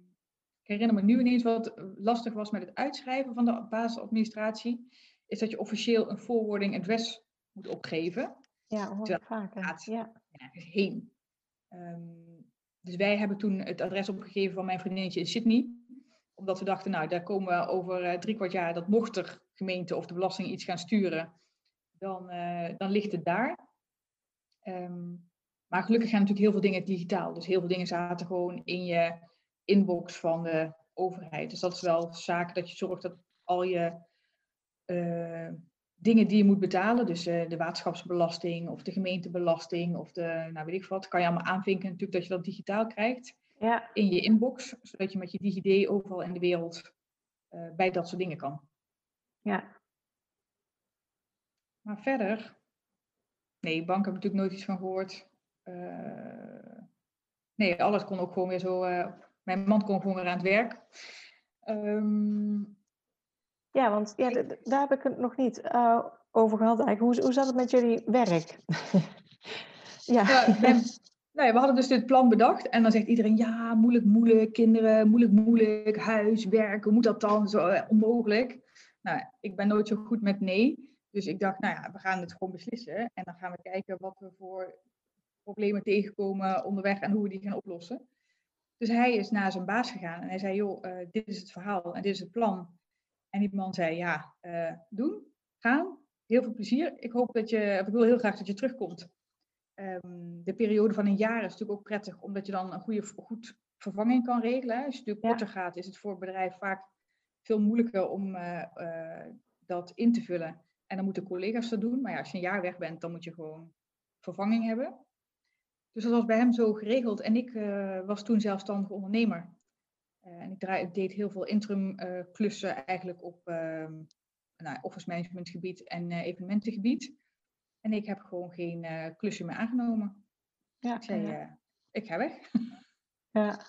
ik herinner me nu ineens wat lastig was met het uitschrijven van de basisadministratie. Is dat je officieel een forwarding address moet opgeven. Ja, hoor ik vaker. Ja. heen. Um, dus wij hebben toen het adres opgegeven van mijn vriendinnetje in Sydney. Omdat we dachten, nou, daar komen we over uh, drie kwart jaar, dat mocht er gemeente of de belasting iets gaan sturen, dan, uh, dan ligt het daar. Um, maar gelukkig gaan natuurlijk heel veel dingen digitaal. Dus heel veel dingen zaten gewoon in je inbox van de overheid. Dus dat is wel zaak dat je zorgt dat al je uh, dingen die je moet betalen, dus uh, de waterschapsbelasting of de gemeentebelasting of de, nou weet ik wat, kan je allemaal aanvinken natuurlijk dat je dat digitaal krijgt ja. in je inbox, zodat je met je DigiD overal in de wereld uh, bij dat soort dingen kan. Ja. Maar verder, nee, bank heb ik natuurlijk nooit iets van gehoord. Nee, alles kon ook gewoon weer zo, mijn man kon gewoon weer aan het werk. Um, ja, want ja, daar heb ik het nog niet uh, over gehad eigenlijk. Hoe, hoe zat het met jullie werk? ja. ben, nou ja, we hadden dus dit plan bedacht en dan zegt iedereen, ja, moeilijk, moeilijk, kinderen, moeilijk, moeilijk, huis, werk, hoe moet dat dan? Zo uh, onmogelijk. Nou, ik ben nooit zo goed met nee. Dus ik dacht, nou ja, we gaan het gewoon beslissen. En dan gaan we kijken wat we voor problemen tegenkomen onderweg en hoe we die gaan oplossen. Dus hij is naar zijn baas gegaan en hij zei, joh, uh, dit is het verhaal en dit is het plan. En die man zei, ja, doen, gaan, heel veel plezier. Ik hoop dat je, ik wil heel graag dat je terugkomt. Ehm, de periode van een jaar is natuurlijk ook prettig, omdat je dan een goede, goed vervanging kan regelen. Als je natuurlijk korter gaat, is het voor het bedrijf vaak veel moeilijker om dat in te vullen. En dan moeten collega's dat doen. Maar ja, als je een jaar weg bent, dan moet je gewoon vervanging hebben. Dus dat was bij hem zo geregeld. En ik uh, was toen zelfstandig ondernemer. Uh, en ik, draai, ik, deed heel veel interim uh, klussen eigenlijk op ehm, nou, office management gebied en evenementengebied. En ik heb gewoon geen klusje meer aangenomen. Ja, ik zei, ik ga weg. Ja.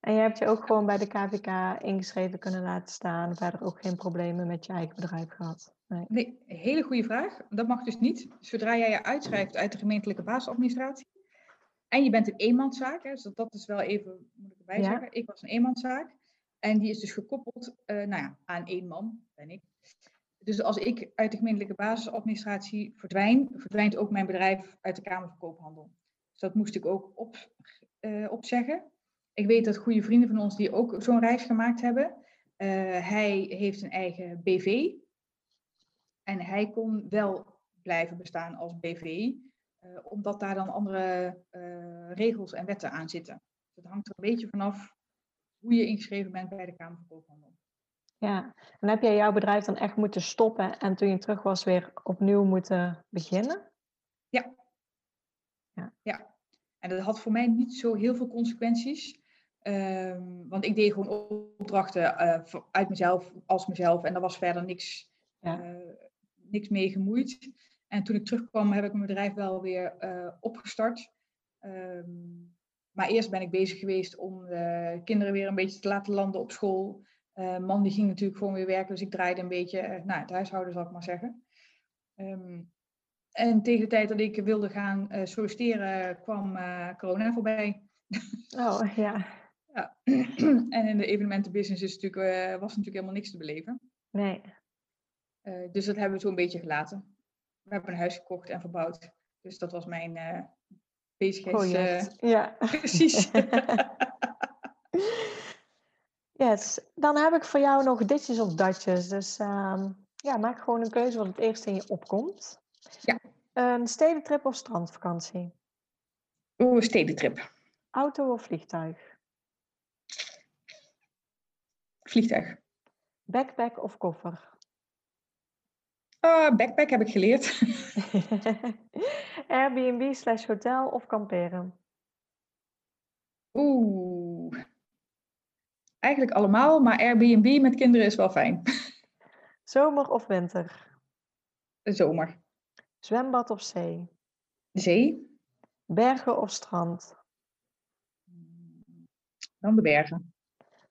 En je hebt je ook gewoon bij de KVK ingeschreven kunnen laten staan. Verder ook geen problemen met je eigen bedrijf gehad. Nee. nee, hele goede vraag. Dat mag dus niet. Zodra jij je uitschrijft uit de gemeentelijke basisadministratie. En je bent een eenmanszaak, hè, dus dat is wel even, moet ik erbij zeggen. Ik was een eenmanszaak. En die is dus gekoppeld uh, nou ja, aan één man, ben ik. Dus als ik uit de gemeentelijke basisadministratie verdwijn, verdwijnt ook mijn bedrijf uit de Kamer van Koophandel. Dus dat moest ik ook op, uh, opzeggen. Ik weet dat goede vrienden van ons die ook zo'n reis gemaakt hebben. Uh, hij heeft een eigen BV. En hij kon wel blijven bestaan als BV, uh, eh, omdat daar dan andere uh, regels en wetten aan zitten. Dus het hangt er een beetje vanaf hoe je ingeschreven bent bij de Kamer van Koophandel. Ja, en heb jij jouw bedrijf dan echt moeten stoppen en toen je terug was weer opnieuw moeten beginnen? Ja. Ja. ja. En dat had voor mij niet zo heel veel consequenties. Um, want ik deed gewoon opdrachten uh, uit mezelf, als mezelf. En daar was verder niks, ja. niks mee gemoeid. En toen ik terugkwam, heb ik mijn bedrijf wel weer uh, opgestart. Um, maar eerst ben ik bezig geweest om de kinderen weer een beetje te laten landen op school. man die ging natuurlijk gewoon weer werken, dus ik draaide een beetje nou, het huishouden, zal ik maar zeggen. Um, en tegen de tijd dat ik wilde gaan solliciteren, kwam corona voorbij. Oh ja. Ja. en in de evenementenbusiness is natuurlijk, uh, was natuurlijk helemaal niks te beleven. Nee. Uh, dus dat hebben we zo een beetje gelaten. We hebben een huis gekocht en verbouwd. Dus dat was mijn uh, bezigheids... ja. Precies. yes. Dan heb ik voor jou nog ditjes of datjes. Dus uh, ja, maak gewoon een keuze wat het eerst in je opkomt. Ja. Een stedentrip of strandvakantie? Oeh, stedentrip. Auto of vliegtuig? Vliegtuig. Backpack of koffer? Uh, backpack heb ik geleerd. Airbnb slash hotel of kamperen? Oeh. Eigenlijk allemaal, maar Airbnb met kinderen is wel fijn. Zomer of winter? Zomer. Zwembad of zee? Zee. Bergen of strand? Dan de bergen.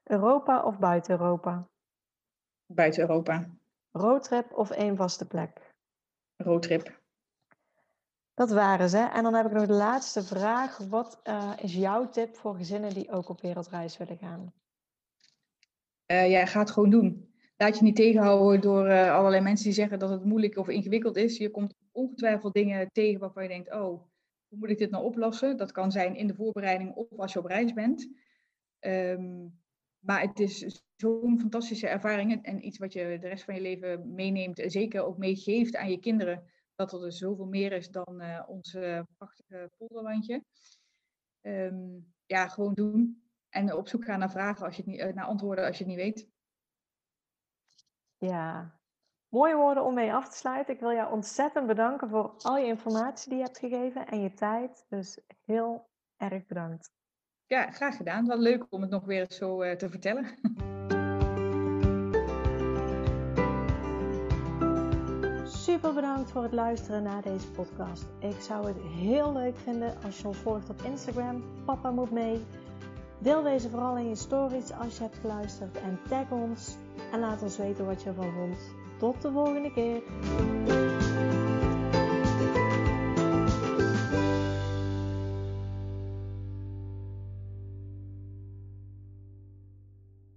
Europa of buiten Europa? Buiten Europa. Roadtrip of één vaste plek? Roadtrip. Dat waren ze. En dan heb ik nog de laatste vraag. Wat uh, is jouw tip voor gezinnen die ook op wereldreis willen gaan? Uh, ja, ga het gewoon doen. Laat je niet tegenhouden door uh, allerlei mensen die zeggen dat het moeilijk of ingewikkeld is. Je komt ongetwijfeld dingen tegen waarvan je denkt, oh, hoe moet ik dit nou oplossen? Dat kan zijn in de voorbereiding of als je op reis bent. Um, maar het is zo'n fantastische ervaring en iets wat je de rest van je leven meeneemt. Zeker ook meegeeft aan je kinderen. Dat er dus zoveel meer is dan uh, ons prachtige polderlandje. Um, ja, gewoon doen. En op zoek gaan naar vragen als je het niet, uh, naar antwoorden als je het niet weet. Ja, mooie woorden om mee af te sluiten. Ik wil jou ontzettend bedanken voor al je informatie die je hebt gegeven en je tijd. Dus heel erg bedankt. Ja, graag gedaan. Wel leuk om het nog weer zo uh, te vertellen. Super bedankt voor het luisteren naar deze podcast. Ik zou het heel leuk vinden als je ons volgt op Instagram. Papa moet mee. Deel deze vooral in je stories als je hebt geluisterd en tag ons. En laat ons weten wat je ervan vond. Tot de volgende keer.